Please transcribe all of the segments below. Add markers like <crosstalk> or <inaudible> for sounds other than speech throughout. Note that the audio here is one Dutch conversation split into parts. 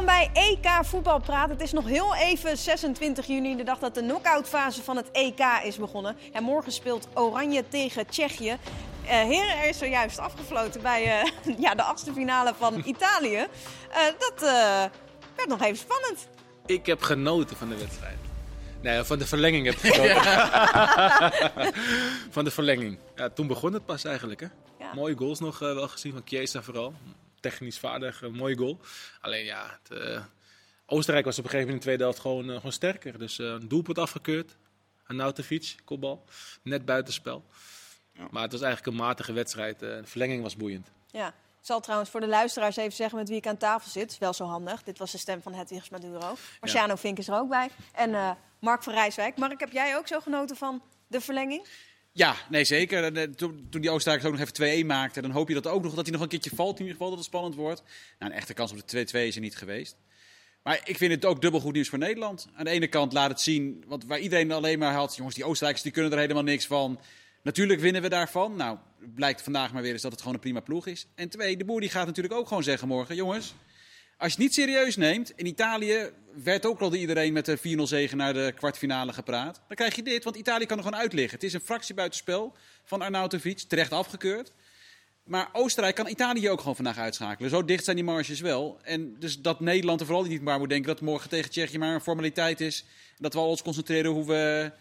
Welkom bij EK Voetbalpraat. Het is nog heel even 26 juni, de dag dat de knock-outfase van het EK is begonnen. En morgen speelt Oranje tegen Tsjechië. Uh, heren, er is zojuist afgefloten bij uh, <laughs> ja, de achtste finale van <laughs> Italië. Uh, dat werd nog even spannend. Ik heb genoten van de wedstrijd. Nee, van de verlenging heb ik <laughs> genoten. van de verlenging. Ja, toen begon het pas eigenlijk. Hè? Ja. Mooie goals nog wel gezien van Chiesa vooral technisch vaardig, een mooie goal. Alleen ja, het, uh, Oostenrijk was op een gegeven moment in de tweede helft gewoon, uh, gewoon sterker. Dus uh, een doelpunt afgekeurd. Anautovic, kopbal. Net buitenspel. Ja. Maar het was eigenlijk een matige wedstrijd. de verlenging was boeiend. Ja. Ik zal trouwens voor de luisteraars even zeggen met wie ik aan tafel zit. Wel zo handig. Dit was de stem van Hedwigs Maduro. Marciano ja. Vink is er ook bij. En Mark van Rijswijk. Mark, heb jij ook zo genoten van de verlenging? Ja, nee zeker. Eh, toen, die Oostenrijkers ook nog even 2-1 maakte, dan hoop je dat ook nog dat hij nog een keertje valt. In ieder geval dat het spannend wordt. Nou, een echte kans op de 2-2 is er niet geweest. Maar ik vind het ook dubbel goed nieuws voor Nederland. Aan de ene kant laat het zien, want waar iedereen alleen maar had, jongens, die Oostenrijkers die kunnen er helemaal niks van. Natuurlijk winnen we daarvan. Nou, blijkt vandaag maar weer eens dat het gewoon een prima ploeg is. En twee, de boer die gaat natuurlijk ook gewoon zeggen morgen, jongens, als je het niet serieus neemt, in Italië werd ook al iedereen met de 4-0 zegen naar de kwartfinale gepraat. Dan krijg je dit, want Italië kan er gewoon uitliggen. Het is een fractie buitenspel van Arnautovic, terecht afgekeurd. Maar Oostenrijk kan Italië ook gewoon vandaag uitschakelen. Zo dicht zijn die marges wel. En dus dat Nederland er vooral niet maar moet denken dat morgen tegen Tsjechië maar een formaliteit is. Dat we al ons concentreren hoe we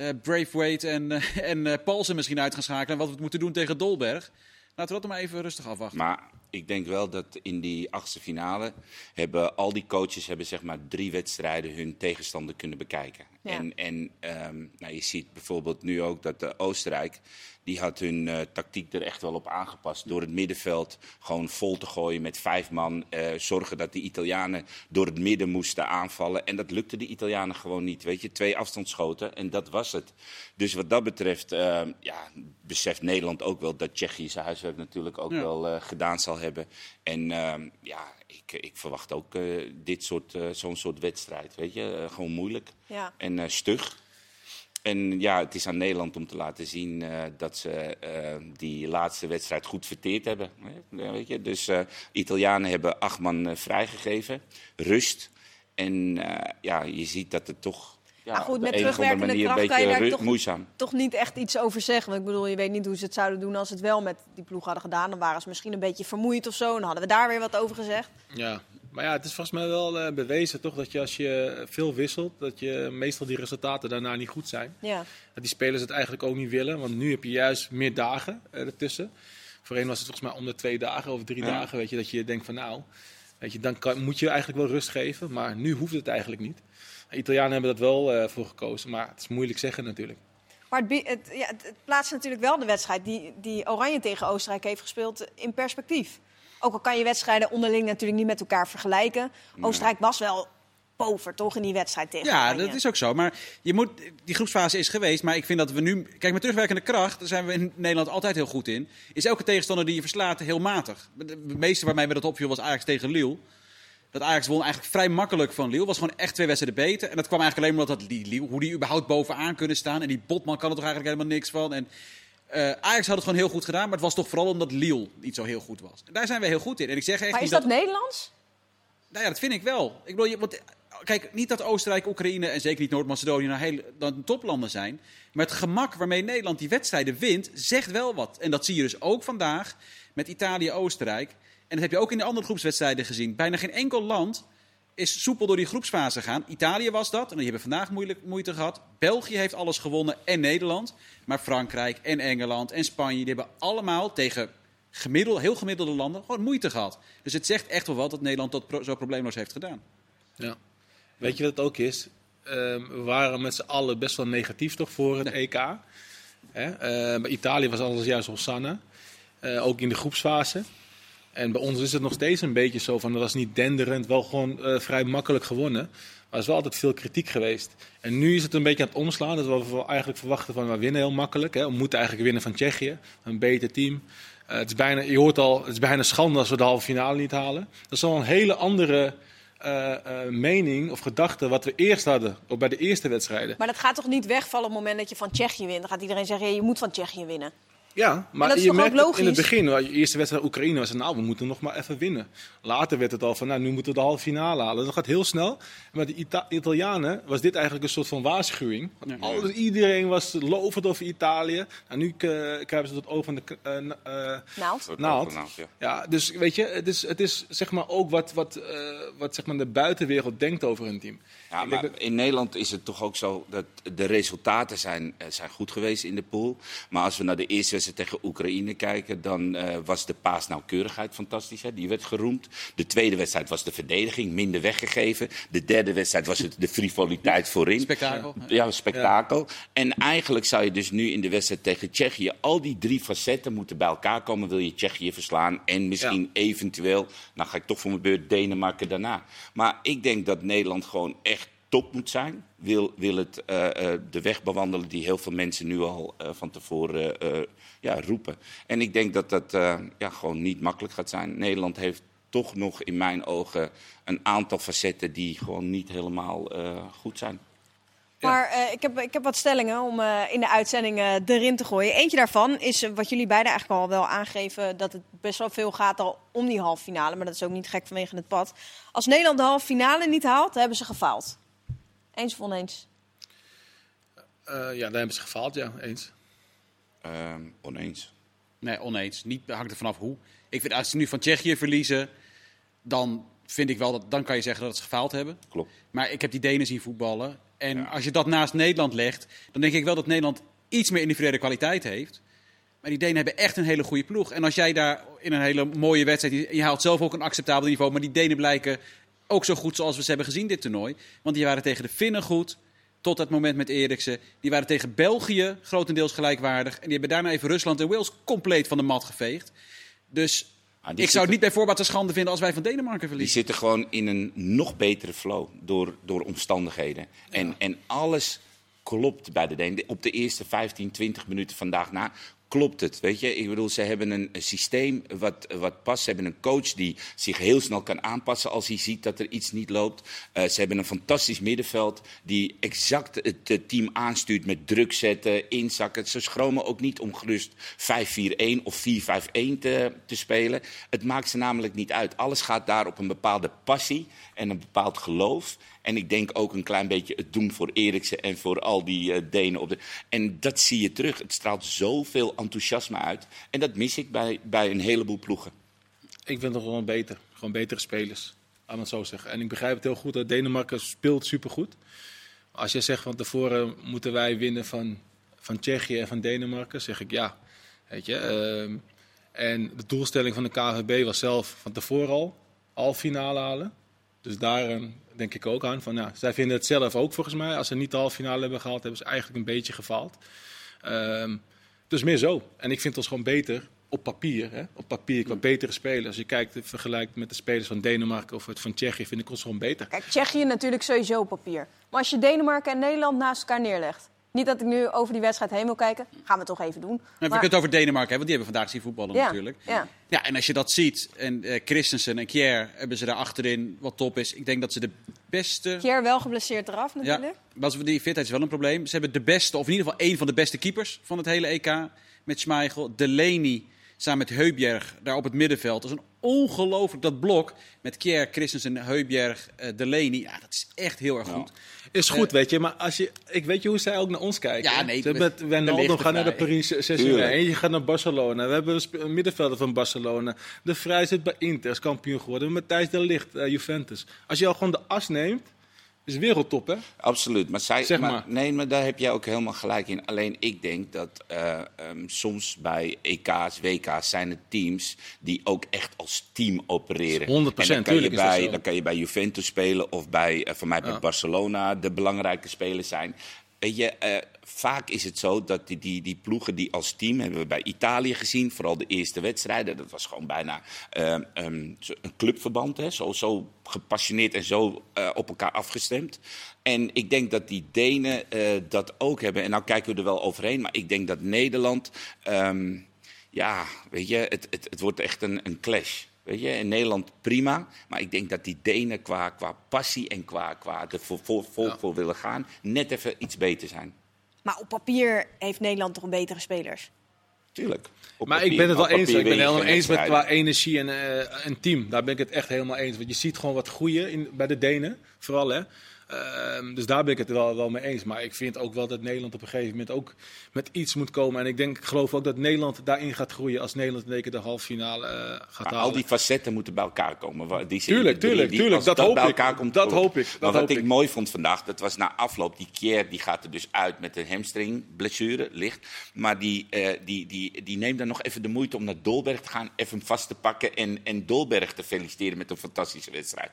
uh, en, uh, en uh, Paulsen misschien uit gaan schakelen. En wat we moeten doen tegen Dolberg. Laten we dat maar even rustig afwachten. Maar ik denk wel dat in die achtste finale hebben al die coaches hebben zeg maar drie wedstrijden hun tegenstander kunnen bekijken. En, en um, nou, je ziet bijvoorbeeld nu ook dat de Oostenrijk die had hun uh, tactiek er echt wel op aangepast. Door het middenveld gewoon vol te gooien met vijf man. Uh, zorgen dat de Italianen door het midden moesten aanvallen. En dat lukte de Italianen gewoon niet. Weet je, twee afstandsschoten en dat was het. Dus wat dat betreft uh, ja, beseft Nederland ook wel dat Tsjechië zijn huiswerk natuurlijk ook ja. wel gedaan zal hebben. En ehm, ja, ik, ik, verwacht ook dit soort, zo'n soort wedstrijd. Weet je, gewoon moeilijk ja. en stug. En ja, het is aan Nederland om te laten zien uh, dat ze uh, die laatste wedstrijd goed verteerd hebben. Weet je? Dus uh, Italianen hebben acht man vrijgegeven, rust. En ja, je ziet dat het toch ja, maar goed, met terugwerkende kracht kan je daar toch, moeizaam. toch niet echt iets over zeggen. Want ik bedoel, je weet niet hoe ze het zouden doen als ze het wel met die ploeg hadden gedaan. Dan waren ze misschien een beetje vermoeid of zo. En dan hadden we daar weer wat over gezegd. Ja, maar ja, het is volgens mij wel uh, bewezen toch dat je als je veel wisselt, dat je meestal die resultaten daarna niet goed zijn. Ja. Dat die spelers het eigenlijk ook niet willen, want nu heb je juist meer dagen uh, ertussen. Voorheen was het volgens mij om de twee dagen of drie ja. dagen, weet je, dat je denkt van nou, weet je, dan kan, moet je eigenlijk wel rust geven, maar nu hoeft het eigenlijk niet. De Italianen hebben dat wel uh, voor gekozen, maar het is moeilijk zeggen natuurlijk. Maar het, het, ja, het, plaatst natuurlijk wel de wedstrijd die, die Oranje tegen Oostenrijk heeft gespeeld in perspectief. Ook al kan je wedstrijden onderling natuurlijk niet met elkaar vergelijken. Oostenrijk was wel boven, toch, in die wedstrijd tegen Ja, dat is ook zo. Maar je moet, die groepsfase is geweest, maar ik vind dat we nu... Kijk, met terugwerkende kracht, daar zijn we in Nederland altijd heel goed in... is elke tegenstander die je verslaat heel matig. De meeste waarmee me dat opviel was Ajax tegen Lille. Dat Ajax won eigenlijk vrij makkelijk van Lille. Was gewoon echt twee wedstrijden beter. En dat kwam eigenlijk alleen omdat dat Lille, hoe die überhaupt bovenaan kunnen staan. En die Botman kan er toch eigenlijk helemaal niks van. En uh, Ajax had het gewoon heel goed gedaan, maar het was toch vooral omdat Lille niet zo heel goed was. En daar zijn we heel goed in. En ik zeg echt maar is dat, Nederlands? Nou ja, dat vind ik wel. Ik bedoel, want, kijk, niet dat Oostenrijk, Oekraïne en zeker niet Noord-Macedonië nou heel, dan toplanden zijn. Maar het gemak waarmee Nederland die wedstrijden wint, zegt wel wat. En dat zie je dus ook vandaag met Italië-Oostenrijk. En dat heb je ook in de andere groepswedstrijden gezien. Bijna geen enkel land is soepel door die groepsfase gegaan. Italië was dat, en die hebben vandaag moeilijk, moeite gehad. België heeft alles gewonnen en Nederland. Maar Frankrijk en Engeland en Spanje, die hebben allemaal tegen gemiddeld, heel gemiddelde landen gewoon moeite gehad. Dus het zegt echt wel wat dat Nederland dat pro zo probleemloos heeft gedaan. Ja. Weet je wat het ook is? Uh, we waren met z'n allen best wel negatief toch voor het EK. Hè? Uh, bij Italië was alles juist Hosanna. Uh, ook in de groepsfase. En bij ons is het nog steeds een beetje zo van, dat was niet denderend, wel gewoon uh, vrij makkelijk gewonnen. Maar er is wel altijd veel kritiek geweest. En nu is het een beetje aan het omslaan. Dat we eigenlijk verwachten van, we winnen heel makkelijk. Hè. We moeten eigenlijk winnen van Tsjechië. Een beter team. Uh, het is bijna, je hoort al, het is bijna schande als we de halve finale niet halen. Dat is al een hele andere uh, mening of gedachte wat we eerst hadden, ook bij de eerste wedstrijden. Maar dat gaat toch niet wegvallen op het moment dat je van Tsjechië wint? Dan gaat iedereen zeggen, je moet van Tsjechië winnen. Ja, maar dat is je merkt het in het begin, je eerste wedstrijd Oekraïne was, nou, we moeten nog maar even winnen. Later werd het al van, nou, nu moeten we de halve finale halen. Dat gaat heel snel. Maar de Ita- Italianen was dit eigenlijk een soort van waarschuwing. Want Ja. alles- iedereen was lovend over Italië. Nou, nu eh, krijgen ze tot oog van de eh, eh, Naald. Ja. Ja, dus weet je, het is, het is zeg maar ook wat, wat, eh, wat zeg maar de buitenwereld denkt over een team. Ja, maar dat- in Nederland is het toch ook zo dat de resultaten zijn, eh, zijn goed geweest in de pool. Maar als we naar de eerste wedstrijd tegen Oekraïne kijken, dan eh, was de paasnauwkeurigheid fantastisch. Hè? Die werd geroemd. De tweede wedstrijd was de verdediging, minder weggegeven. De derde wedstrijd was het de frivoliteit voorin. Spektakel. Ja, een spektakel. En eigenlijk zou je dus nu in de wedstrijd tegen Tsjechië al die drie facetten moeten bij elkaar komen. Wil je Tsjechië verslaan en misschien eventueel, nou ga ik toch voor mijn beurt Denemarken daarna. Maar ik denk dat Nederland gewoon echt top moet zijn. Wil, wil het eh, eh, de weg bewandelen die heel veel mensen nu al eh, van tevoren ja, roepen. En ik denk dat dat ja, gewoon niet makkelijk gaat zijn. Nederland heeft toch nog in mijn ogen een aantal facetten die gewoon niet helemaal goed zijn. Maar ik, heb, ik heb wat stellingen om in de uitzending erin te gooien. Eentje daarvan is wat jullie beiden eigenlijk al wel aangeven... dat het best wel veel gaat al om die halve finale. Maar dat is ook niet gek vanwege het pad. Als Nederland de halve finale niet haalt, hebben ze gefaald. Eens of oneens? Eh, ja, daar hebben ze gefaald, ja, eens. Ehm, oneens. Nee, oneens. Niet hangt er vanaf hoe. Ik vind als ze nu van Tsjechië verliezen, dan vind ik wel dat dan kan je zeggen dat ze gefaald hebben. Klopt. Maar ik heb die Denen zien voetballen. En als je dat naast Nederland legt, dan denk ik wel dat Nederland iets meer individuele kwaliteit heeft. Maar die Denen hebben echt een hele goede ploeg. En als jij daar in een hele mooie wedstrijd, je haalt zelf ook een acceptabel niveau, maar die Denen blijken ook zo goed zoals we ze hebben gezien dit toernooi. Want die waren tegen de Finnen goed, tot dat moment met Eriksen. Die waren tegen België grotendeels gelijkwaardig. En die hebben daarna even Rusland en Wales compleet van de mat geveegd. Dus Ah, die ik zou het niet bij voorbaat een schande vinden als wij van Denemarken Die verliezen. zitten gewoon in een nog betere flow door, door omstandigheden. En, en alles klopt bij de Denen. Op de eerste 15, 20 minuten vandaag na klopt het. Weet je? Ik bedoel, ze hebben een, systeem wat, wat past. Ze hebben een coach die zich heel snel kan aanpassen als hij ziet dat er iets niet loopt. Eh, ze hebben een fantastisch middenveld die exact het eh, team aanstuurt met druk zetten, inzakken. Ze schromen ook niet om gerust 5-4-1 of 4-5-1 te, te spelen. Het maakt ze namelijk niet uit. Alles gaat daar op een bepaalde passie en een bepaald geloof. En ik denk ook een klein beetje het doen voor Eriksen en voor al die eh, Denen. Op de... En dat zie je terug. Het straalt zoveel enthousiasme uit. En dat mis ik bij, bij een heleboel ploegen. Ik vind het gewoon beter. Gewoon betere spelers. Laat het zo zeggen. En ik begrijp het heel goed dat Denemarken speelt supergoed. Als je zegt van tevoren moeten wij winnen van, van Tsjechië en van Denemarken, zeg ik ja. Weet je, ehm, en de doelstelling van de KVB was zelf van tevoren al halve finale halen. Dus daar denk ik ook aan. Van, ja, zij vinden het zelf ook volgens mij. Als ze niet de halve finale hebben gehaald, hebben ze eigenlijk een beetje gefaald. Ehm, dus meer zo. En ik vind ons gewoon beter op papier. Hè? Op papier qua betere spelers. Als je kijkt, vergelijkt met de spelers van Denemarken of het van Tsjechië, vind ik ons gewoon beter. Kijk, Tsjechië natuurlijk sowieso op papier. Maar als je Denemarken en Nederland naast elkaar neerlegt... niet dat ik nu over die wedstrijd heen wil kijken, gaan we toch even doen. Maar we kunnen het over Denemarken hebben, want die hebben vandaag zien voetballen Ja, natuurlijk. ja. Ja, en als je dat ziet, en eh Christensen en Kjær hebben ze daar achterin wat top is. Ik denk dat ze de beste... Kjær wel geblesseerd eraf Ja, natuurlijk. was, die fitheid is wel een probleem. Ze hebben de beste, of in ieder geval één van de beste keepers van het hele EK. Met Schmeichel. Delaney samen met Heubjerg daar op het middenveld. Dat is een ongelooflijk, dat blok met Kjær, Christensen, Heubjerg, eh Delaney. Ja, dat is echt heel erg goed. Is goed, weet je, maar als je, ik weet je hoe zij ook naar ons kijken. Ja, nee, Ze we- met we Wijnaldum gaat naar de. Paris Saint-Germain. Tuurlijk. En je gaat naar Barcelona. We hebben een middenvelder van Barcelona. De Vrij zit bij Inter, is kampioen geworden. Matthijs de Ligt, eh, Juventus. Als je al gewoon de as neemt, is wereldtop, hè? Absoluut. Maar zij, Zeg maar, maar. Nee, maar daar heb jij ook helemaal gelijk in. Alleen ik denk dat eh, ehm, soms bij EK's, WK's zijn het teams die ook echt als team opereren. 100%, En dan kan, je tuurlijk bij, dan kan je bij Juventus spelen of bij, eh, voor mij bij Barcelona de belangrijke spelers zijn. Weet je, eh, vaak is het zo dat die, die, die ploegen die als team, hebben we bij Italië gezien, vooral de eerste wedstrijden, dat was gewoon bijna eh, ehm, zo- een clubverband, hè, zo, zo gepassioneerd en zo eh, op elkaar afgestemd. En ik denk dat die Denen eh, dat ook hebben. En nou kijken we er wel overheen, maar ik denk dat Nederland, ehm, ja, weet je, het, het, het wordt echt een, een clash. Weet je, in Nederland prima, maar ik denk dat die Denen qua, qua passie en qua, qua er voor, voor, voor, voor willen gaan, net even iets beter zijn. Maar op papier heeft Nederland toch een betere spelers? Tuurlijk. Op Maar papier- ik ben het wel eens. Ik ben het helemaal eens met qua energie en, eh, en team. Daar ben ik het echt helemaal eens. Want je ziet gewoon wat groeien in, bij de Denen, vooral hè. Ehm, dus daar ben ik het wel, wel mee eens. Maar ik vind ook wel dat Nederland op een gegeven moment ook met iets moet komen. En ik denk, ik geloof ook dat Nederland daarin gaat groeien als Nederland in één keer de halve finale eh, gaat Maar halen. al die facetten moeten bij elkaar komen. Die Tuurlijk, tuurlijk, die- tuurlijk. Dat hoop ik. komt. Dat hoop ik. Dat maar wat hoop ik, ik. mooi vond vandaag, dat was na afloop. Die keer die gaat er dus uit met een hamstring, blessure, licht. Maar die, eh, die, die, die neemt dan nog even de moeite om naar Dolberg te gaan, even hem vast te pakken en, en Dolberg te feliciteren met een fantastische wedstrijd.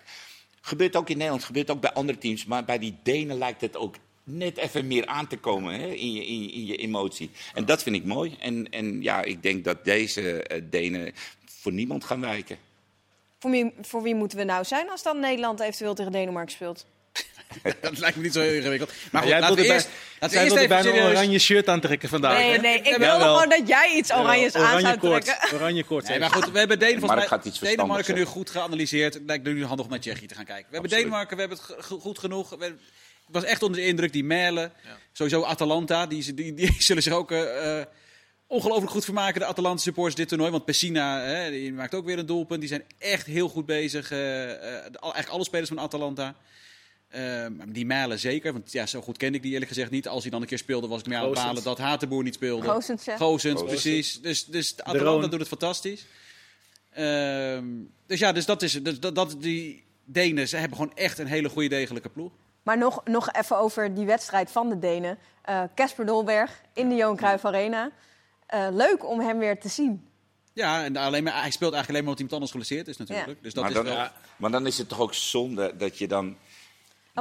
Gebeurt ook in Nederland, gebeurt ook bij andere teams. Maar bij die Denen lijkt het ook net even meer aan te komen hè, in, je, in, je- emotie. En dat vind ik mooi. En, en ja, ik denk dat deze eh, Denen voor niemand gaan wijken. Voor wie, voor wie moeten we nou zijn als dan Nederland eventueel tegen Denemarken speelt? <laughs> Dat lijkt me niet zo heel ingewikkeld. Maar goed, jij laten wilde, we bij, eerst, laten we jij eerst wilde even bijna een oranje shirt aantrekken vandaag. Nee, nee, ik wilde gewoon dat jij iets oranjes aan zou trekken. Oranje koorts. Nee, maar goed, we hebben Denen, volgens mij, Denemarken nu goed geanalyseerd. Het lijkt nu handig om naar Tsjechië te gaan kijken. We hebben Absoluut. Denemarken, we hebben het goed genoeg. We, ik was echt onder de indruk, die Merle, sowieso Atalanta, die, die, die <laughs> zullen zich ook eh, eh, ongelooflijk goed vermaken, de Atalanta supporters, dit toernooi. Want Pessina, hè, die maakt ook weer een doelpunt. Die zijn echt heel goed bezig. eh, eigenlijk alle spelers van Atalanta. Eh, maar die Merle zeker, want ja, zo goed kende ik die eerlijk gezegd niet. Als hij dan een keer speelde, was ik meer aan het balen dat Hatenboer niet speelde. Goossens, ja. Precies. Dus, dus Atalanta doet het fantastisch. Ehm, dus ja, dus dat is dus dat, dat, die Denen, ze hebben gewoon echt een hele goede degelijke ploeg. Maar nog, nog even over die wedstrijd van de Denen. Eh, Casper Dolberg in de Johan Cruijff Arena. Eh, leuk om hem weer te zien. Ja, en alleen maar, hij speelt eigenlijk alleen maar omdat iemand anders geblesseerd is natuurlijk. Ja. Dus dat maar, is dan, wel... Maar dan is het toch ook zonde dat je dan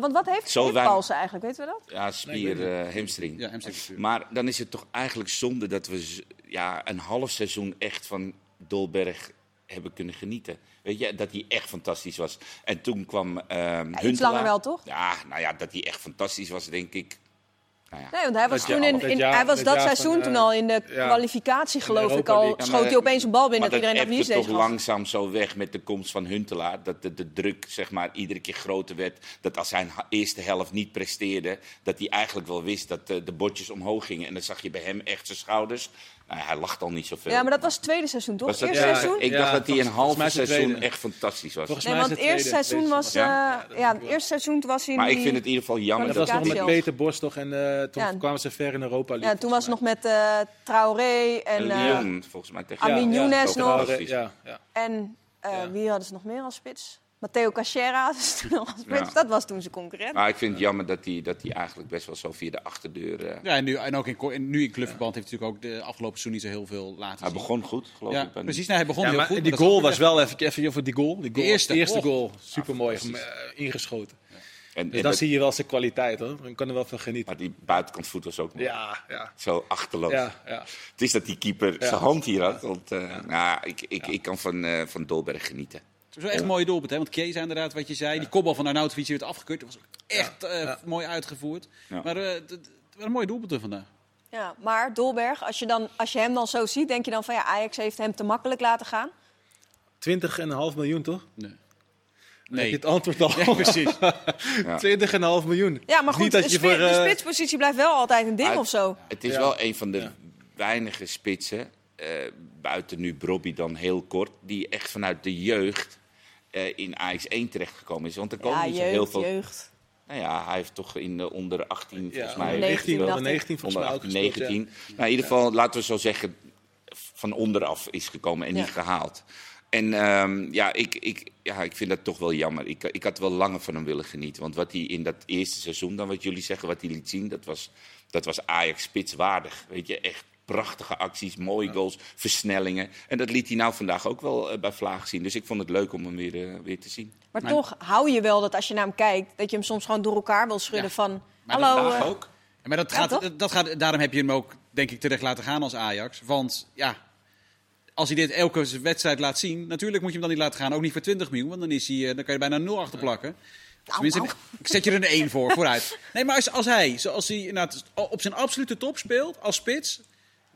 want wat heeft Paulsen eigenlijk, weten we dat? ja, spier, eh, hamstring. Ja, hamstring. Maar dan is het toch eigenlijk zonde dat we ja, een half seizoen echt van Dolberg hebben kunnen genieten. Weet je, dat hij echt fantastisch was. En toen kwam ehm Huntelaar. langer wel, toch? Ja, nou ja, dat hij echt fantastisch was, denk ik. Nou ja. Nee, want hij was Dat toen in, dat in- jaar- hij was dat dat seizoen van, toen eh, al in de ja. kwalificatie, geloof ik al. League. Schoot hij opeens een bal binnen maar dat iedereen deze toch gast? langzaam zo weg met de komst van Huntelaar. Dat de, de druk zeg maar, iedere keer groter werd. Dat als ha- eerste helft niet presteerde, dat hij eigenlijk wel wist dat eh, de bordjes omhoog gingen. En dan zag je bij hem echt zijn schouders. Nou, hij lacht al niet zoveel. Ja, maar dat was het tweede seizoen, toch? Was dat- Eerste Ja, seizoen? Ik Ja, dacht dat hij een het seizoen echt fantastisch was. Volgens Nee, mij is want het eerste tweede. seizoen was... Ja? eh, ja, het eerste seizoen was hij in Maar ik vind het in ieder geval jammer Dat was nog met Peter Bos toch en eh, toen Ja. kwamen ze ver in Europa League. Ja, toen was het nog met eh Traoré en, eh, Lyon, volgens mij tegen Amin Ja, Younes nog. fantastisch. Ja, ja. En eh, Ja. wie hadden ze nog meer als spits? Matteo Cachera nog. Ja. Dat was toen zijn concurrent. Maar ik vind het jammer dat hij, dat hij eigenlijk best wel zo via de achterdeur... eh, Ja, en, nu, en ook in, en nu in clubverband heeft hij natuurlijk ook de afgelopen seizoen niet zo heel veel laten hij zien. begon goed, geloof Ja, ik. precies. Nou, hij begon Ja, heel maar goed. die maar goal was wel even, even over die goal. Die goal De eerste. eerste goal. Super mooi fantastisch. ingeschoten. En, Dus en dan dat- zie je wel zijn kwaliteit hoor. Dan kan er wel van genieten. Maar die buitenkant voet was ook mooi. Ja, ja. Zo achterloos. Ja, ja. Het is dat die keeper Ja. zijn hand hier had. Want, eh, nou, ik, ik, ik kan van, eh, van Dolberg genieten. Het was wel echt een mooie doelpunt, hè? Want Chiesa inderdaad, wat je zei. Die kopbal van Arnautovic werd afgekeurd. Dat was ook echt eh, Ja. mooi uitgevoerd. Ja. Maar eh, het het waren mooie doelpunten vandaag. Ja, maar Dolberg, als je, dan, als je hem dan zo ziet, denk je dan van ja, Ajax heeft hem te makkelijk laten gaan. 20,5 miljoen toch? Nee. Heb je Nee. het antwoord al? <laughs> Ja, precies. <laughs> 20,5 miljoen. Ja, maar goed, Niet dat de, je voor, de eh, spitspositie blijft wel altijd een ding Uit- of zo. Het is Ja. wel een van de Ja. weinige spitsen, eh, buiten nu Brobby dan heel kort, die echt vanuit de jeugd eh, in Ajax 1 terechtgekomen is. Want er komen Ja, niet zo heel veel... jeugd. Nou ja, hij heeft toch in de onder 18 volgens mij... onder 19, dacht onder ik. 19 volgens mij ook 18, gespeeld, ja. 19. Nou, in ieder geval, laten we zo zeggen, van onderaf is gekomen en Ja. niet gehaald. En ehm, ja, ik, ik, ja, ik vind dat toch wel jammer. Ik, ik had wel langer van hem willen genieten. Want wat hij in dat eerste seizoen, dan wat jullie zeggen, wat hij liet zien, dat was, dat was Ajax spitswaardig. Weet je, echt prachtige acties, mooie goals, versnellingen. En dat liet hij nou vandaag ook wel eh, bij Vlaag zien. Dus ik vond het leuk om hem weer, eh, weer te zien. Maar Maar- toch hou je wel dat als je naar hem kijkt, dat je hem soms gewoon door elkaar wil schudden Ja. van... Maar Hallo, eh, ook. Maar dat Ja, gaat, toch? dat, gaat, daarom heb je hem ook, denk ik, terecht laten gaan als Ajax. Want ja, als hij dit elke wedstrijd laat zien, natuurlijk moet je hem dan niet laten gaan. Ook niet voor 20 miljoen, want dan, is hij, dan kan je er bijna 0 achter plakken. Tenminste, nou. ik zet je er een 1 voor, vooruit. Nee, maar als, als hij, zoals hij inderdaad op zijn absolute top speelt, als spits...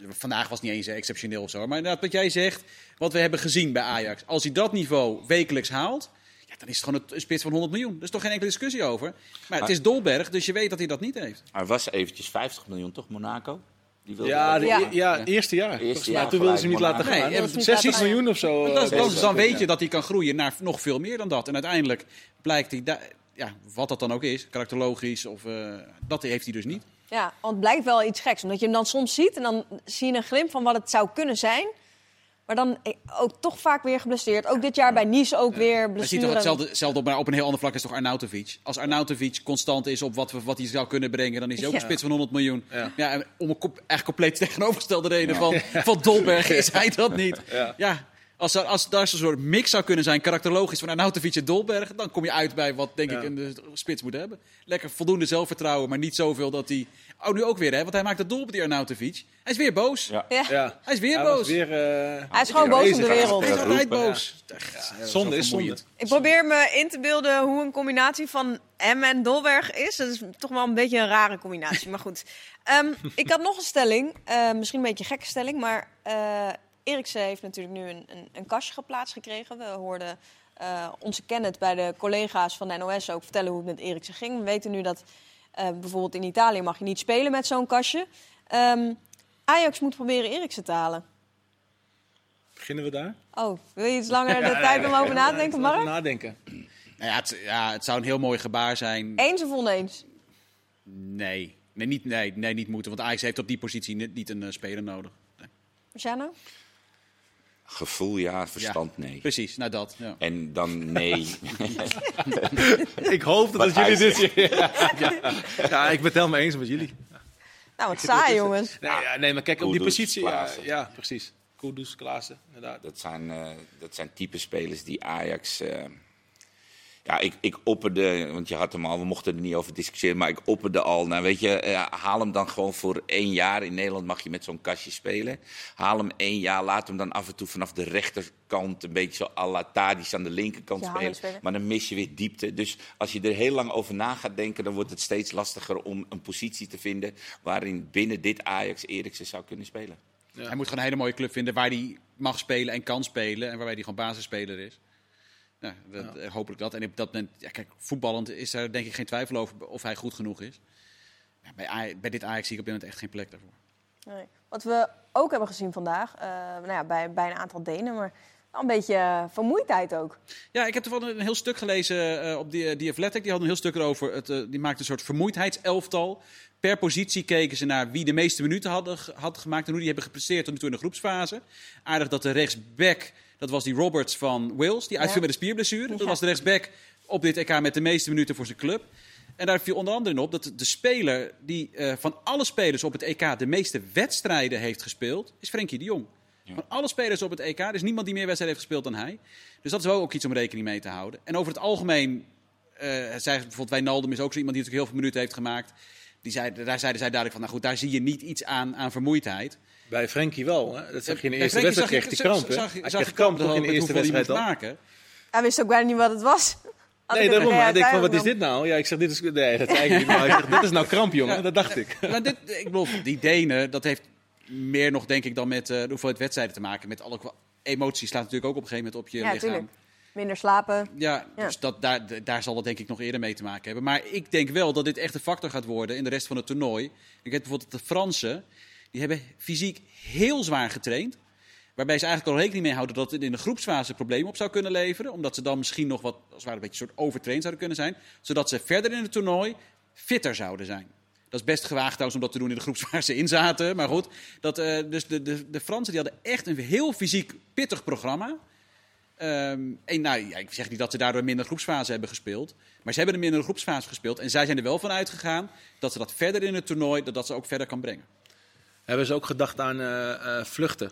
Vandaag was het niet eens eh, exceptioneel of zo. Maar inderdaad, wat jij zegt, wat we hebben gezien bij Ajax. Als hij dat niveau wekelijks haalt, ja, dan is het gewoon een spits van 100 miljoen. Daar is toch geen enkele discussie over. Maar het is Dolberg, dus je weet dat hij dat niet heeft. Er was eventjes 50 miljoen, toch, Monaco? Die wilde Ja, de, Ja. ja. eerste jaar. Eerste Volgens mij. jaar Toen wilden ze hem niet laten gaan. Nee, wilden ze niet 16 laten gaan. miljoen of zo. Dan, eh, dan, was dan weet je dat hij kan groeien naar nog veel meer dan dat. En uiteindelijk blijkt hij, da- ja, wat dat dan ook is, karakterologisch, of, eh, dat heeft hij dus niet. Ja, want het blijkt wel iets geks. Omdat je hem dan soms ziet en dan zie je een glimp van wat het zou kunnen zijn. Maar dan eh, ook toch vaak weer geblesseerd. Ook dit jaar bij Nice ook weer Je ziet toch hetzelfde, hetzelfde op, maar op een heel ander vlak is toch Arnautovic. Als Arnautovic constant is op wat, wat hij zou kunnen brengen, dan is hij ook Ja. een spits van 100 miljoen. Ja. Om een kop- echt compleet tegenovergestelde reden van, van Dolberg <laughs> is hij dat niet. Ja. Als, er, als daar zo'n soort mix zou kunnen zijn, karakterologisch, van Arnautovic en Dolberg, dan kom je uit bij wat denk Ja. ik een spits moet hebben. Lekker voldoende zelfvertrouwen, maar niet zoveel dat hij... Oh, nu ook weer, hè? Want hij maakt het doelpunt, die Arnautovic. Hij is weer boos. Ja. Ja. Hij is weer Hij boos. weer, eh, Hij is gewoon boos op de wereld. Hij is Ja, altijd boos. Zonde is zonde. Ik probeer me in te beelden hoe een combinatie van M en Dolberg is. Dat is toch wel een beetje een rare combinatie, <laughs> maar goed. Ehm, ik had nog een stelling, eh, misschien een beetje een gekke stelling, maar eh Eriksen heeft natuurlijk nu een, een, een kastje geplaatst gekregen. We hoorden eh, onze Kenneth bij de collega's van de NOS ook vertellen hoe het met Eriksen ging. We weten nu dat eh, bijvoorbeeld in Italië mag je niet spelen met zo'n kastje. Ehm, Ajax moet proberen Eriksen te halen. Beginnen we daar? Oh, wil je iets langer <laughs> de tijd om over na te denken, Mark? nadenken. Nou ja, het, ja, het zou een heel mooi gebaar zijn. Eens of oneens? Nee. Nee, niet, nee, nee, niet moeten. Want Ajax heeft op die positie niet, niet een eh, speler nodig. Nee. Marciano? Gevoel ja, verstand nee. Precies, nou dat. Ja. En dan nee. <laughs> Ik hoopte dat jullie dit... Ja, <laughs> ja. ja, ik ben het helemaal eens met jullie. Nou, wat saai, jongens. Nee, ja, nee maar kijk, op die positie... Ja, precies. Kudus, Klaassen, inderdaad. Dat zijn, eh, dat zijn type spelers die Ajax. eh, ja, ik, ik opperde, want je had hem al, we mochten er niet over discussiëren, maar ik opperde al. Nou, weet je, eh, haal hem dan gewoon voor één jaar. In Nederland mag je met zo'n kastje spelen. Haal hem één jaar, laat hem dan af en toe vanaf de rechterkant, een beetje zo à la Tadic aan de linkerkant Ja, spelen. spelen. Maar dan mis je weer diepte. Dus als je er heel lang over na gaat denken, dan wordt het steeds lastiger om een positie te vinden waarin binnen dit Ajax Eriksen zou kunnen spelen. Hij moet gewoon een hele mooie club vinden waar hij mag spelen en kan spelen. En waarbij hij gewoon basisspeler is. Nou, dat, eh, hopelijk dat. En op dat moment, ja, kijk, voetballend is er denk ik geen twijfel over of hij goed genoeg is. Ja, bij, bij dit Ajax zie ik op dit moment echt geen plek daarvoor. Nee. Wat we ook hebben gezien vandaag, eh, nou ja, bij, bij een aantal Denen, maar wel een beetje eh, vermoeidheid ook. Ja, ik heb toevallig een heel stuk gelezen op die, die Athletic. Die had een heel stuk erover. Het, die maakte een soort vermoeidheidselftal. Per positie keken ze naar wie de meeste minuten hadden, had gemaakt en hoe die hebben gepresteerd tot nu toe in de groepsfase. Aardig dat de rechtsback, dat was die Roberts van Wales, die uitviel met een spierblessure. Dat was de rechtsback op dit EK met de meeste minuten voor zijn club. En daar viel onder andere in op dat de speler die eh, van alle spelers op het EK de meeste wedstrijden heeft gespeeld, is Frenkie de Jong. Van alle spelers op het EK, er is niemand die meer wedstrijden heeft gespeeld dan hij. Dus dat is wel ook iets om rekening mee te houden. En over het algemeen, eh zei bijvoorbeeld Wijnaldum is ook zo iemand die natuurlijk heel veel minuten heeft gemaakt. Die zei, daar zeiden zij duidelijk van, nou goed, daar zie je niet iets aan, aan vermoeidheid. Bij Frenkie wel. Hè? Dat zag je in de eerste wedstrijd, kreeg hij je- kramp. zag Hij zag kreeg kramp in de eerste wedstrijd maken. Hij wist ook bijna niet wat het was. Nee, ik daarom. denkt van, wat is dit nou? Ja, ik zeg, dit is... Nee, dat ik niet. Maar ik zeg, dit is nou kramp, jongen. Dat dacht ik. Maar dit, ik bedoel, die Denen, dat heeft meer nog denk ik dan met eh, de hoeveelheid wedstrijden te maken. Met alle emoties slaat natuurlijk ook op een gegeven moment op je Ja, lichaam. tuurlijk. Minder slapen. Ja, Ja. dus dat, daar, daar zal dat denk ik nog eerder mee te maken hebben. Maar ik denk wel dat dit echt een factor gaat worden in de rest van het toernooi. Ik weet bijvoorbeeld dat de Fransen, die hebben fysiek heel zwaar getraind. Waarbij ze eigenlijk al rekening mee houden dat het in de groepsfase problemen op zou kunnen leveren. Omdat ze dan misschien nog wat, als het ware een beetje soort overtraind zouden kunnen zijn. Zodat ze verder in het toernooi fitter zouden zijn. Dat is best gewaagd trouwens om dat te doen in de groeps waar ze in zaten. Maar goed, dat, eh, dus de, de, de Fransen die hadden echt een heel fysiek pittig programma. Ehm, en nou, ik zeg niet dat ze daardoor minder groepsfase hebben gespeeld. Maar ze hebben een minder groepsfase gespeeld. En zij zijn er wel van uitgegaan dat ze dat verder in het toernooi, dat, dat ze ook verder kan brengen. Hebben ze ook gedacht aan eh, eh, vluchten?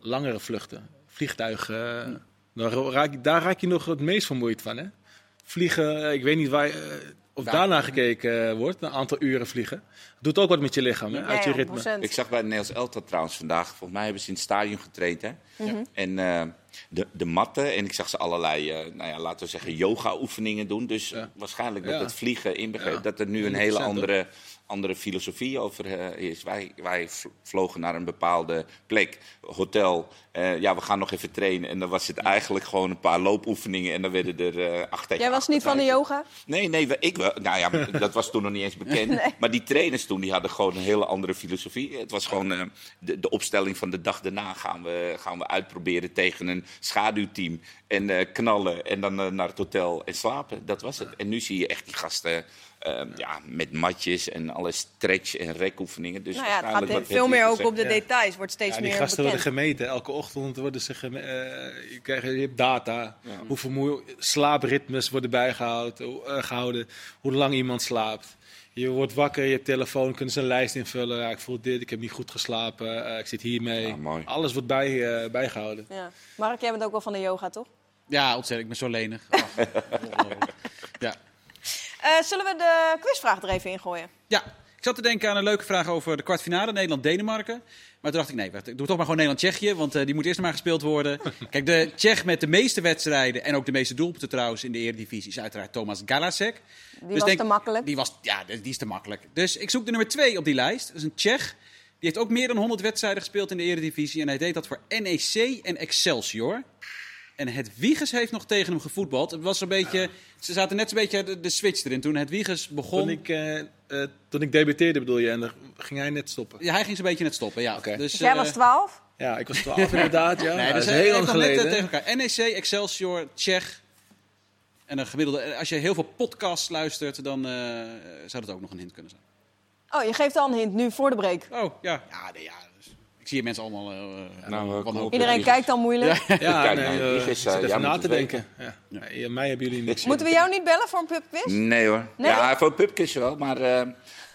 Langere vluchten. Vliegtuigen. daar, raak, daar raak je nog het meest vermoeid van, hè? Vliegen, eh, ik weet niet waar, of daarna gekeken wordt. Een aantal uren vliegen. Doet ook wat met je lichaam, hè? Uit je ja, ritme. 100%. Ik zag bij Nederlands Elftal trouwens vandaag, volgens mij hebben ze in het stadion getraind. Hè? Mhm. En eh, de, de matten, en ik zag ze allerlei, eh, nou ja, laten we zeggen, yoga-oefeningen doen. Dus Ja. waarschijnlijk Ja. met het vliegen inbegrepen, Ja, dat er nu een 100% hele hoor. andere andere filosofie over eh, is. Wij, wij vlogen naar een bepaalde plek, hotel. Uh, ja, we gaan nog even trainen. En dan was het eigenlijk gewoon een paar loopoefeningen. En dan werden er uh, acht Jij was niet van de yoga? Nee, nee, ik wel. Nou ja, <laughs> dat was toen nog niet eens bekend. Maar die trainers toen, die hadden gewoon een hele andere filosofie. Het was gewoon de, de, opstelling van de dag daarna gaan we, gaan we uitproberen tegen een schaduwteam. En knallen en dan naar het hotel en slapen. Dat was het. En nu zie je echt die gasten Um, ja, met matjes en alle stretch- en rekoefeningen. Dus nou ja, het gaat veel meer ook op de details, wordt steeds ja, die meer gasten worden gemeten. Elke ochtend worden ze gemeten. Uh, je, krijgt, je hebt data. Ja. Hoeveel slaapritmes worden bijgehouden. Uh, gehouden, hoe lang iemand slaapt. Je wordt wakker, je telefoon, kunnen ze een lijst invullen. Ja, ik voel dit, ik heb niet goed geslapen, uh, ik zit hiermee. Ja, Alles wordt bij, uh, bijgehouden. Ja. Mark, jij bent ook wel van de yoga, toch? Ja, ontzettend. Ik ben zo lenig. Oh. <laughs> ja. Uh, zullen we de quizvraag er even ingooien? Ja, ik zat te denken aan een leuke vraag over de kwartfinale Nederland-Denemarken. Maar toen dacht ik, nee, ik doe toch maar gewoon Nederland-Tsjechië, want uh, die moet eerst maar gespeeld worden. <laughs> Kijk, de Tsjech met de meeste wedstrijden en ook de meeste doelpunten trouwens in de Eredivisie is uiteraard Thomas Galasek. Die dus was te makkelijk. Die was, ja, die is te makkelijk. Dus ik zoek de nummer twee op die lijst. Dat is een Tsjech. Die heeft ook meer dan 100 wedstrijden gespeeld in de Eredivisie en hij deed dat voor NEC en Excelsior. En het Wiegers heeft nog tegen hem gevoetbald. Het was een beetje, ze zaten net een beetje de, de switch erin toen het Wiegers begon. Toen ik, uh, uh, toen ik debuteerde bedoel je, en dan ging hij net stoppen? Ja, hij ging zo'n beetje net stoppen, ja. Okay. Dus, dus, jij was 12? Eh, ja, ik was 12 inderdaad, ja. Nee, dat is heel lang geleden. Net, tegen elkaar. NEC, Excelsior, Tsjech. En een gemiddelde, als je heel veel podcasts luistert, dan zou dat ook nog een hint kunnen zijn. Oh, je geeft al een hint nu voor de break. Oh, ja. Ja, nee, ja zie mensen allemaal. Uh, nou, Iedereen kijkt dan moeilijk. Ja, ja nee, uh, is, uh, even na te denken. Ja. Ja. mij hebben jullie niks. Moeten we jou niet bellen voor een pubquiz? Nee hoor. Nee? Ja, voor een pubquiz wel, maar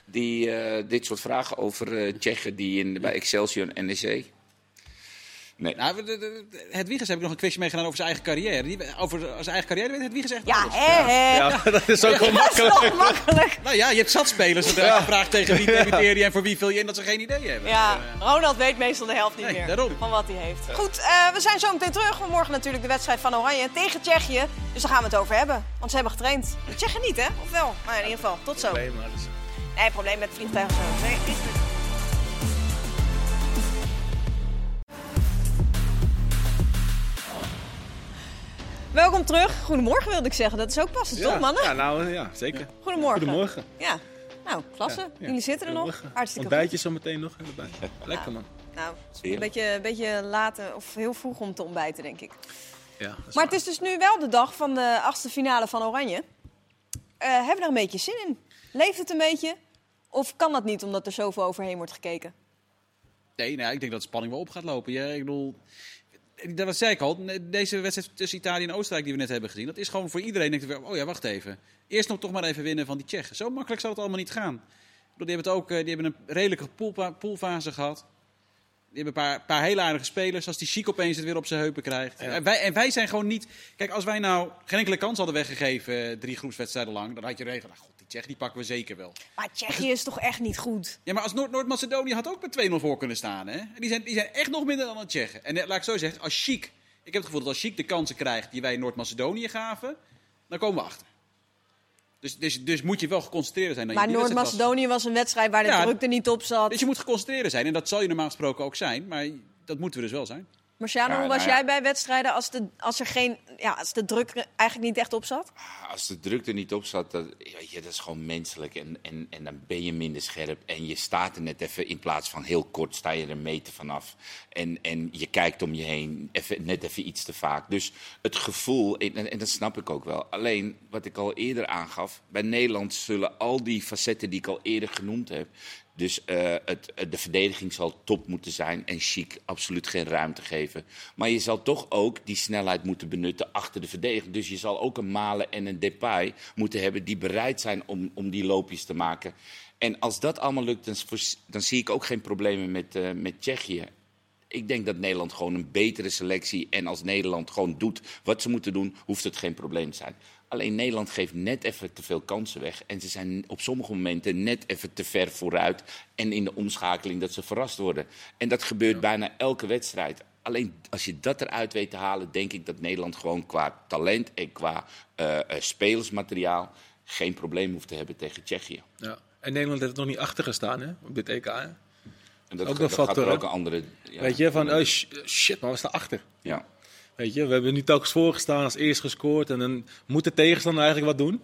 die, dit soort vragen over Tsjechen die in, bij Excelsior en NEC. Nee. Nou, het Wiegers heb ik nog een quizje meegedaan over zijn eigen carrière. Die, over zijn eigen carrière weet het Wiegers echt ja, Hè, hè. Ja, <laughs> dat is ook wel makkelijk. Dat is makkelijk. Nou ja, je hebt zat spelers. Dat ja. gevraagd tegen wie <laughs> debuteer je en voor wie vul je in dat ze geen idee hebben. Ja, Ronald weet meestal de helft niet nee, meer daarom. van wat hij heeft. Goed, uh, we zijn zo meteen terug. Morgen natuurlijk de wedstrijd van Oranje tegen Tsjechië. Dus daar gaan we het over hebben. Want ze hebben getraind. De Tsjechen niet, hè? Of wel? Maar in ieder geval, tot zo. Probleem, Nee, probleem met vliegtuigen zo. Nee, Welkom terug. Goedemorgen wilde ik zeggen. Dat is ook passend, ja, toch mannen? Ja, nou ja, zeker. Goedemorgen. Goedemorgen. Ja, nou, klasse. Jullie zitten er nog. Hartstikke Ontbijtje zo meteen nog erbij. Lekker man. Nou, een beetje, een beetje laat of heel vroeg om te ontbijten, denk ik. Ja, maar waar. het is dus nu wel de dag van de achtste finale van Oranje. Uh, hebben we er een beetje zin in? Leeft het een beetje? Of kan dat niet, omdat er zoveel overheen wordt gekeken? Nee, nou, ik denk dat de spanning wel op gaat lopen. Ja, ik bedoel, dat was zei ik al, deze wedstrijd tussen Italië en Oostenrijk die we net hebben gezien, dat is gewoon voor iedereen. Denk ik, oh ja, wacht even. Eerst nog toch maar even winnen van die Tsjechen. Zo makkelijk zal het allemaal niet gaan. Die hebben, het ook, eh, die hebben een redelijke poolfase gehad. Die hebben een paar, paar hele aardige spelers. Als die Chic opeens het weer op zijn heupen krijgt. En, wij, en wij zijn gewoon niet... Kijk, als wij nou geen enkele kans hadden weggegeven eh, drie groepswedstrijden lang... dan had je regel, nou, die pakken we zeker wel. Maar Tsjechië is toch echt niet goed? Ja, maar als Noord-Macedonië had ook met 2-0 voor kunnen staan. Hè? Die, zijn, die zijn echt nog minder dan de Tsjechen. En eh, laat ik zo zeggen, als Chic... Ik heb het gevoel dat als Chic de kansen krijgt die wij Noord-Macedonië gaven... dan komen we achter. Dus, dus, dus moet je wel geconcentreerd zijn. maar Noord-Macedonië was... een wedstrijd waar de ja, druk er niet op zat. Dus je moet geconcentreerd zijn. En dat zal je normaal gesproken ook zijn. Maar dat moeten we dus wel zijn. Marciano, hoe was nou jij bij wedstrijden als de, als, er geen, ja, als de druk er eigenlijk niet echt op zat? Als de druk er niet op zat, dat, weet je, dat is gewoon menselijk. En, en, en dan ben je minder scherp. En je staat er net even, in plaats van heel kort, sta je er een meter vanaf. En, en je kijkt om je heen, even, net even iets te vaak. Dus het gevoel, en, en dat snap ik ook wel. Alleen, wat ik al eerder aangaf, bij Nederland zullen al die facetten die ik al eerder genoemd heb, dus uh, het, de verdediging zal top moeten zijn en chic absoluut geen ruimte geven. Maar je zal toch ook die snelheid moeten benutten achter de verdediging. Dus je zal ook een Malen en een Depay moeten hebben die bereid zijn om, om die loopjes te maken. En als dat allemaal lukt, dan, zie ik ook geen problemen met, uh, met Tsjechië. Ik denk dat Nederland gewoon een betere selectie en als Nederland gewoon doet wat ze moeten doen, hoeft het geen probleem te zijn. Alleen Nederland geeft net even te veel kansen weg. En ze zijn op sommige momenten net even te ver vooruit. En in de omschakeling dat ze verrast worden. En dat gebeurt bijna elke wedstrijd. Alleen als je dat eruit weet te halen, denk ik dat Nederland gewoon qua talent en qua uh, spelersmateriaal geen probleem hoeft te hebben tegen Tsjechië. Ja. En Nederland heeft nog niet achter gestaan hè, op dit EK. Hè? En dat, Ook dat gaat factor, er ook een andere... ja, Weet je, van oh, sh- shit, maar we staan achter. Ja. Weet je, we hebben nu telkens voorgestaan als eerst gescoord. En dan moet de tegenstander eigenlijk wat doen.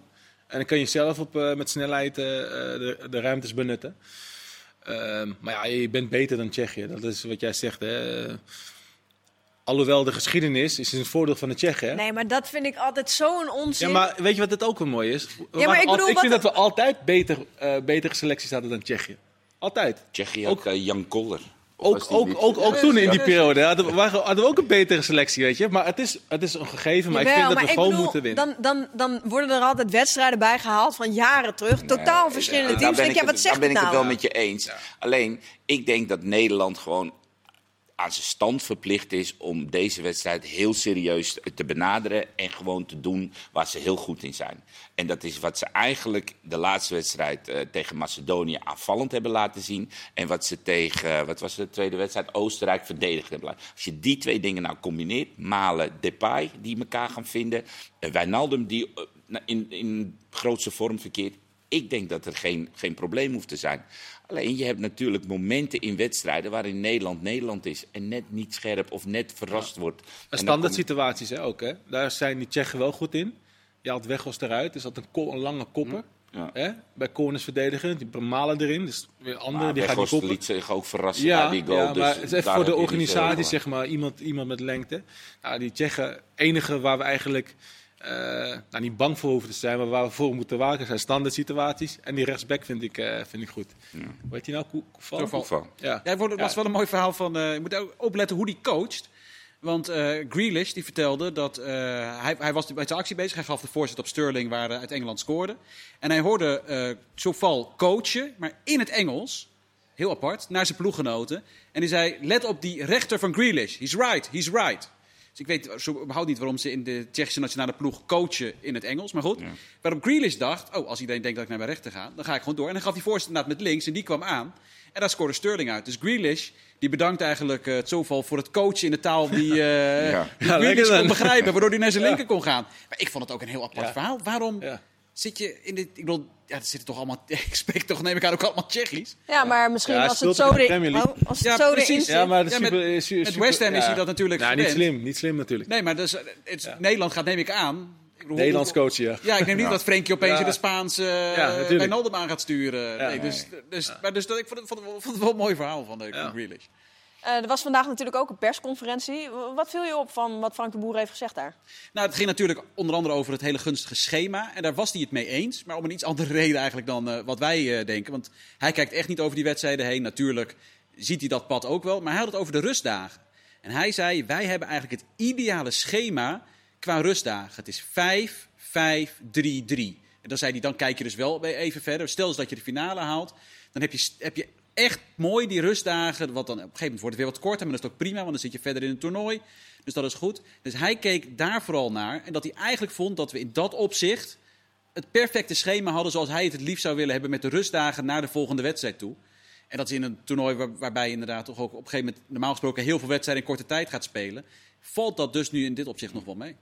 En dan kan je zelf op, eh, met snelheid eh, eh, de, de ruimtes benutten. Ehm, maar ja, je bent beter dan Tsjechië. Dat is wat jij zegt. Hè. Alhoewel de geschiedenis is een voordeel van de Tsjechen. Hè? Nee, maar dat vind ik altijd zo'n onzin. Ja, maar weet je wat het ook wel mooi is? We maar ik al- bedoel, ik vind wat- dat we altijd beter, eh, betere selecties hadden dan Tsjechië. Altijd. Tsjechië Ook- had Jan Koller. Ook, ook, ook, ook toen in die periode hadden we, waren- hadden we ook een betere selectie, weet je. Maar het is, het is een gegeven, maar ik vind dat we gewoon bedoel, moeten winnen. Dan, dan, dan worden er altijd wedstrijden bij gehaald van jaren terug. Totaal Nee, verschillende teams. ben Denk, ik ja, het- wat zegt Daar ben ik het het nou? wel met je eens. Alleen, ik denk dat Nederland gewoon aan zijn stand verplicht is om deze wedstrijd heel serieus te benaderen en gewoon te doen waar ze heel goed in zijn. En dat is wat ze eigenlijk de laatste wedstrijd eh, tegen Macedonië aanvallend hebben laten zien. En wat ze tegen, eh, wat was de tweede wedstrijd, Oostenrijk verdedigd hebben laten Als je die twee dingen nou combineert, Malen, Depay, die elkaar gaan vinden, en Wijnaldum die nou, in, in grootste vorm verkeert. Ik denk dat er geen, geen probleem hoeft te zijn. Alleen je hebt natuurlijk momenten in wedstrijden waarin Nederland Nederland is. En net niet scherp of net verrast wordt. En standaard kom- situaties hè, ook. Hè. Daar zijn die Tsjechen wel goed in. Je haalt Weghorst eruit, is dat een, een lange kopper. Ja. Hè. Bij corners verdedigen, die malen erin. Dus weer andere, Maar die gaan die koppen. liet zich ook verrassen Ja, bij die goal. ja, dus maar het is voor de organisatie, zeg maar, iemand, iemand met lengte. Nou, die Tsjechen, enige waar we eigenlijk eh, nou, niet bang voor hoeven te zijn, maar waar we voor moeten waken, zijn standaard situaties. En die rechtsback vind ik, eh, vind ik goed. Hoe heet die nou? Koe- Koeval? Koeval. Koeval. Ja. Ja, het was wel een mooi verhaal van. eh, je moet ook opletten hoe die coacht. Want eh Grealish die vertelde dat eh, hij, hij was bij zijn actie bezig. Hij gaf de voorzet op Sterling waar hij uit Engeland scoorde. En hij hoorde eh Soufal coachen, maar in het Engels. Heel apart, naar zijn ploeggenoten. En die zei, let op die rechter van Grealish. He's right, he's right. Dus ik weet zo überhaupt niet waarom ze in de Tsjechische nationale ploeg coachen in het Engels. Maar goed, waarop Grealish dacht, oh, als iedereen denkt dat ik naar mijn rechter ga, dan ga ik gewoon door. En dan gaf hij voorzet inderdaad met links en die kwam aan. En daar scoorde Sterling uit. Dus Grealish, die bedankt eigenlijk eh, het zoveel voor het coachen in de taal die, <laughs> eh Ja. die Ja, Grealish kon begrijpen. Waardoor hij naar zijn linker kon gaan. Maar ik vond het ook een heel apart Ja. verhaal. Waarom Ja. Zit je in dit... Ik bedoel, ja, er zitten toch allemaal... <laughs> Ik spreek toch, neem ik aan, ook allemaal Tsjechisch. Ja, maar misschien Ja, als het zo, de erin- Premier League. oh, als het Ja, zo precies. Ja, maar de Ja, met- super, is- met West Ham is hij dat natuurlijk Nou, niet slim, niet slim natuurlijk. Nee, maar dus, eh, het, Nederland gaat, neem ik aan... Ik bedoel, Nederlands coach, ja. Ja, ik neem niet Ja. dat Frenkie opeens Ja. in de Spaanse uh, Ja, natuurlijk. Wijnaldum aan gaat sturen. Ja. nee, dus, dus, Maar dus dat, ik vond het, vond, het, vond het wel een mooi verhaal van, de Ja. Grealish. Eh, er was vandaag natuurlijk ook een persconferentie. Wat viel je op van wat Frank de Boer heeft gezegd daar? Nou, het ging natuurlijk onder andere over het hele gunstige schema. En daar was hij het mee eens. Maar om een iets andere <laughs> reden eigenlijk dan eh, wat wij eh, denken. Want hij kijkt echt niet over die wedstrijden heen. Natuurlijk ziet hij dat pad ook wel. Maar hij had het over de rustdagen. En hij zei, wij hebben eigenlijk het ideale schema qua rustdagen. Het is 5, 5, 3, 3. En dan zei hij, dan kijk je dus wel even verder. Stel eens dat je de finale haalt. Dan heb je, heb je echt mooi die rustdagen. Wat dan op een gegeven moment wordt het weer wat korter. Maar dat is ook prima, want dan zit je verder in het toernooi. Dus dat is goed. Dus hij keek daar vooral naar. En dat hij eigenlijk vond dat we in dat opzicht het perfecte schema hadden zoals hij het het liefst zou willen hebben met de rustdagen naar de volgende wedstrijd toe. En dat is in een toernooi waar- waarbij je inderdaad toch ook op een gegeven moment normaal gesproken heel veel wedstrijden in korte tijd gaat spelen. Valt dat dus nu in dit opzicht nog wel mee?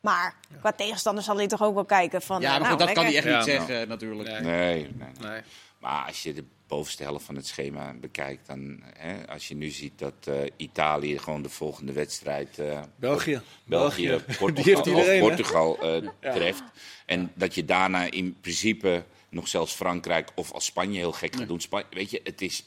Maar qua tegenstander zal hij toch ook wel kijken van... Ja, maar nou, goed, dat kan hij echt niet Ja, zeggen natuurlijk. Nee. Nee, nee, nee. Nee. Maar als je de bovenste helft van het schema bekijkt, dan hè, als je nu ziet dat eh, Italië gewoon de volgende wedstrijd. eh, België. België, België. <laughs> Portugal, iedereen, eh, treft. En dat je daarna in principe nog zelfs Frankrijk of als Spanje heel gek gaat doen. Weet je, het is,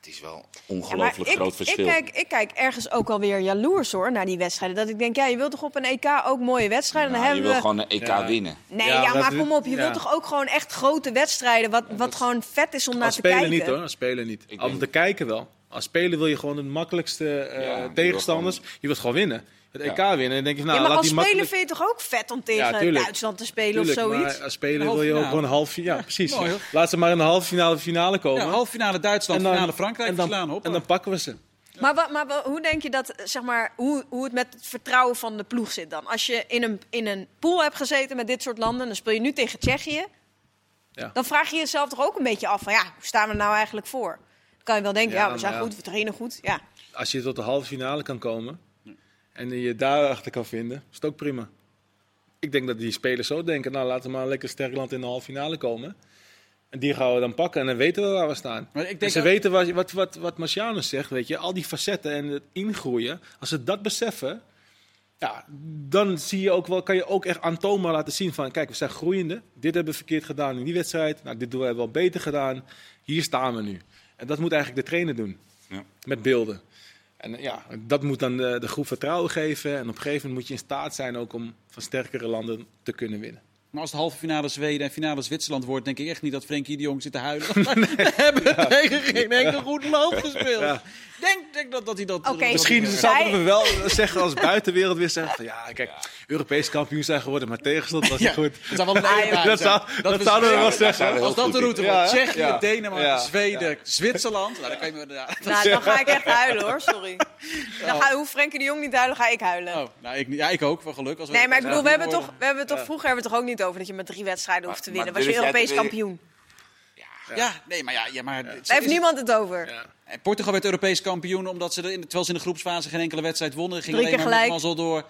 het is wel Ja, ongelooflijk ik, groot verschil. Ik kijk, ik kijk ergens ook alweer jaloers hoor naar die wedstrijden. Dat ik denk, ja, je wilt toch op een EK ook mooie wedstrijden? Nou, dan je hebben wil we... gewoon een EK Ja. winnen. Nee, Ja, maar kom op. Je ja. wilt toch ook gewoon echt grote wedstrijden, wat, wat gewoon vet is om naar te spelen kijken. niet hoor, als spelen niet. Om te kijken wel. Als spelen wil je gewoon de makkelijkste eh, Ja, je wil tegenstanders. gewoon- Je wilt gewoon winnen. Het EK Ja. winnen. En dan denk je, nou, ja, maar laat als die spelen makkelijk... vind je toch ook vet om tegen Ja. Duitsland te spelen Tuurlijk, of zoiets? maar als spelen wil je ook gewoon een half finale. Ja, precies. mooi. Laat ze maar in de halve finale finale komen. Ja, halve finale Duitsland, En dan- finale Frankrijk en dan, verslaan. En dan pakken we ze. Maar, wa- maar hoe denk je dat, zeg maar, hoe, hoe het met het vertrouwen van de ploeg zit dan? Als je in een, in een pool hebt gezeten met dit soort landen, dan speel je nu tegen Tsjechië. Ja. Dan vraag je jezelf toch ook een beetje af van, ja, hoe staan we nou eigenlijk voor? Dan kan je wel denken, Ja, ja, we zijn goed, we trainen goed. Ja. Als je tot de halve finale kan komen en je daarachter kan vinden, is het ook prima. Ik denk dat die spelers zo denken, nou laten we maar een lekker sterk land in de halve finale komen. En die gaan we dan pakken en dan weten we waar we staan. Maar ik denk en ze ook- weten wat, wat, wat, wat Marciano zegt, weet je, al die facetten en het ingroeien. Als ze dat beseffen, ja, dan zie je ook wel, kan je ook echt aantoonbaar laten zien van, kijk, we zijn groeiende. Dit hebben we verkeerd gedaan in die wedstrijd. Nou, dit doen we wel beter gedaan. Hier staan we nu. En dat moet eigenlijk de trainer doen. Ja. Met beelden. En ja, dat moet dan de, de groep vertrouwen geven. En op een gegeven moment moet je in staat zijn ook om van sterkere landen te kunnen winnen. Maar als het halve finale Zweden en finale Zwitserland wordt, denk ik echt niet dat Frenkie de Jong zit te huilen. <laughs> We <laughs> hebben tegen geen enkel goed land gespeeld. Ja. Denk, denk dat, dat hij dat... Oké. dat- Misschien zouden we wel zeggen als buitenwereld weer zeggen van ja, kijk, Europees kampioen zijn geworden, maar tegenstand was niet Ja, goed. dat zou wel <laughs> Dat, zou, dat, we- zouden we wel zeggen. Als dat de route wordt? Tsjechië, Ja. Denemarken, Ja. Zweden, Zwitserland. Nou, dan kan je. Nou, dan ga ik echt huilen hoor, sorry. Dan ga, hoeft Frenkie de Jong niet te huilen, ga ik huilen. Oh, nou, ik, ja, ik ook, van geluk. Als we Nee, maar ik bedoel, we hebben, toch, we hebben toch vroeger hebben we toch ook niet over dat je met drie wedstrijden hoeft te Maar- winnen. maar Was je Europees kampioen. Ja, nee, maar ja, ja maar... Daar heeft niemand het over. Ja. En Portugal werd Europees kampioen omdat ze, er in, terwijl ze in de groepsfase geen enkele wedstrijd wonnen. Ging alleen maar met gelijk. mazzel door.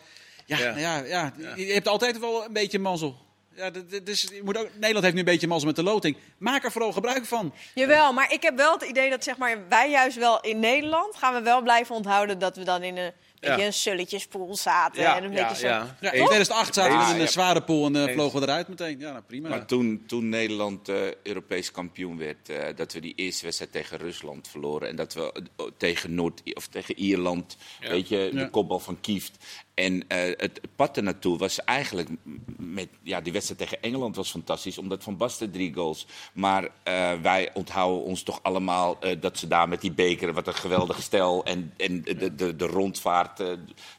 Ja, Ja. ja. Ja, je hebt altijd wel een beetje mazzel. Ja, is, je moet ook, Nederland heeft nu een beetje mazzel met de loting. Maak er vooral gebruik van. Jawel, maar ik heb wel het idee dat zeg maar, wij juist wel in Nederland gaan we wel blijven onthouden dat we dan in een beetje Ja. een sulletjespool zaten. Ja, en een ja, beetje zo. ja. Ja, in Eens. 2008 zaten we in een zware pool en eh, Eens. vlogen we eruit meteen. Ja, nou, prima. Maar toen, toen Nederland eh, Europees kampioen werd, eh, dat we die eerste wedstrijd tegen Rusland verloren. En dat we tegen Noord of tegen Ierland, Ja. weet je, Ja. de kopbal van Kieft. En eh, het, pad ernaartoe was eigenlijk met ja, die wedstrijd tegen Engeland was fantastisch, omdat Van Basten drie goals. Maar eh, wij onthouden ons toch allemaal eh, dat ze daar met die beker, wat een geweldige stel en, en de, de, de rondvaart,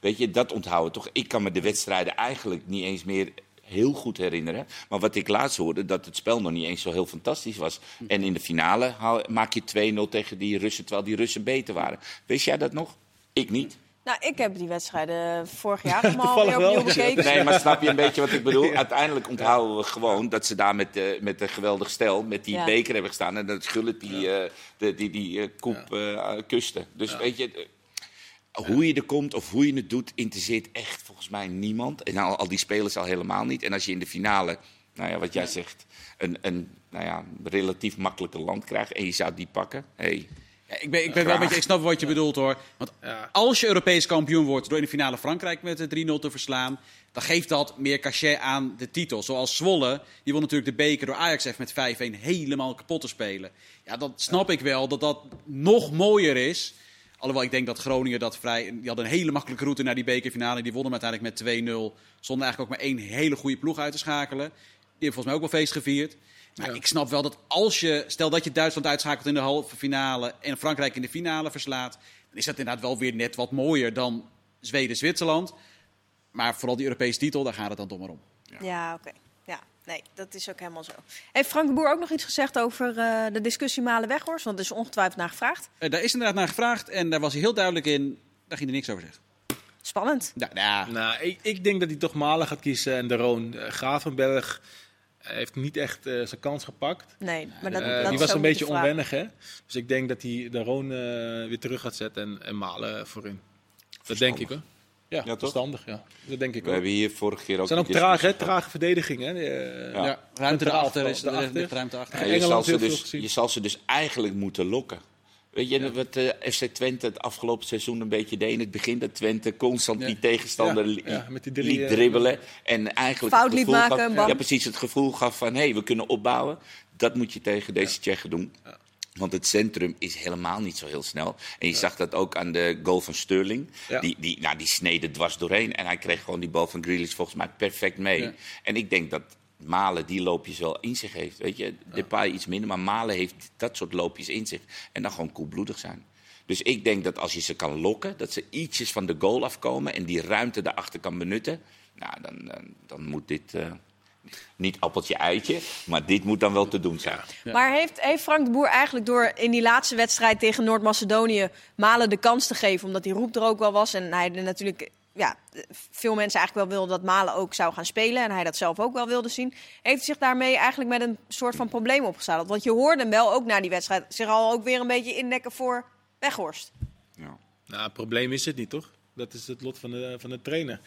weet je, dat onthouden toch. Ik kan me de wedstrijden eigenlijk niet eens meer heel goed herinneren. Maar wat ik laatst hoorde, dat het spel nog niet eens zo heel fantastisch was. En in de finale maak je 2-0 tegen die Russen, terwijl die Russen beter waren. Wist jij dat nog? Ik niet. Nou, ik heb die wedstrijden vorig jaar <laughs> allemaal weer opnieuw bekeken. Nee, maar snap je een beetje wat ik bedoel? <laughs> Uiteindelijk onthouden we gewoon dat ze daar met, eh, met een geweldig stel, met die Ja. beker hebben gestaan. En dat Gullit die, eh, de, die, die eh, koep eh, kuste. Dus weet je, hoe je er komt of hoe je het doet, interesseert echt volgens mij niemand. En al, al die spelers al helemaal niet. En als je in de finale, nou ja, wat jij zegt, een, een nou ja, relatief makkelijke land krijgt en je zou die pakken. Hey, Ja, ik, ben, ik, ben wel een beetje, ik snap wat je bedoelt hoor. Want als je Europees kampioen wordt door in de finale Frankrijk met de 3-0 te verslaan, dan geeft dat meer cachet aan de titel. Zoals Zwolle, die won natuurlijk de beker door Ajax even met 5-1 helemaal kapot te spelen. Ja, dat snap ik wel, dat dat nog mooier is. Alhoewel ik denk dat Groningen dat vrij... Die hadden een hele makkelijke route naar die bekerfinale. Die wonnen uiteindelijk met 2-0. Zonder eigenlijk ook maar één hele goede ploeg uit te schakelen. Die heeft volgens mij ook wel feest gevierd. Maar ik snap wel dat als je... Stel dat je Duitsland uitschakelt in de halve finale... en Frankrijk in de finale verslaat... dan is dat inderdaad wel weer net wat mooier dan Zweden-Zwitserland. Maar vooral die Europese titel, daar gaat het dan toch maar om. Ja, oké. Ja, nee, dat is ook helemaal zo. Heeft Frank de Boer ook nog iets gezegd over eh, de discussie Malen-Weghorst? Want er is ongetwijfeld naar gevraagd. Eh, daar is inderdaad naar gevraagd en daar was hij heel duidelijk in. Daar ging hij niks over zeggen. Spannend. Ja, nou, Nou, ik, ik denk dat hij toch Malen gaat kiezen en de Roon. Eh, Gravenberg heeft niet echt eh, zijn kans gepakt. Nee, maar dat, Eh, dat die was een beetje onwennig, hè? Dus ik denk dat hij de Roon eh, weer terug gaat zetten en, en Malen voorin. Dat denk ik hoor. Ja, toch? verstandig, ja. Dat denk ik we ook. hebben hier vorige keer ook... Ze zijn ook traag, hè? Trage verdediging, hè? Ja. Ja. ruimte erachter is er ruimte achter. Ja, je, zal ze dus, je zal ze dus eigenlijk moeten lokken. Weet je wat eh, FC Twente het afgelopen seizoen een beetje deed in het begin? Dat Twente constant Ja. die tegenstander Ja, li- ja, met die drie, liet eh, dribbelen. En eigenlijk Fout het liet gevoel maken gaf. Ja, precies het gevoel gaf van, hé, hey, we kunnen opbouwen. Dat moet je tegen deze Tsjechen doen. Want het centrum is helemaal niet zo heel snel. En je zag dat ook aan de goal van Sterling. Ja. Die, die, nou, die snede dwars doorheen. En hij kreeg gewoon die bal van Grealish volgens mij perfect mee. Ja. En ik denk dat Malen die loopjes wel in zich heeft. Weet je, Depay iets minder, maar Malen heeft dat soort loopjes in zich. En dan gewoon koelbloedig zijn. Dus ik denk dat als je ze kan lokken, dat ze ietsjes van de goal afkomen en die ruimte daarachter kan benutten. Nou, dan, dan, dan moet dit eh, niet appeltje eitje, maar dit moet dan wel te doen zijn. Maar heeft, heeft Frank de Boer eigenlijk door in die laatste wedstrijd tegen Noord-Macedonië Malen de kans te geven? Omdat die roep er ook wel was. En hij er natuurlijk ja, veel mensen eigenlijk wel wilden dat Malen ook zou gaan spelen. En hij dat zelf ook wel wilde zien. Heeft hij zich daarmee eigenlijk met een soort van probleem opgezadeld? Want je hoorde hem wel ook na die wedstrijd zich al ook weer een beetje indekken voor Weghorst. Ja. Nou, het probleem is het niet, toch? Dat is het lot van de, van de trainer.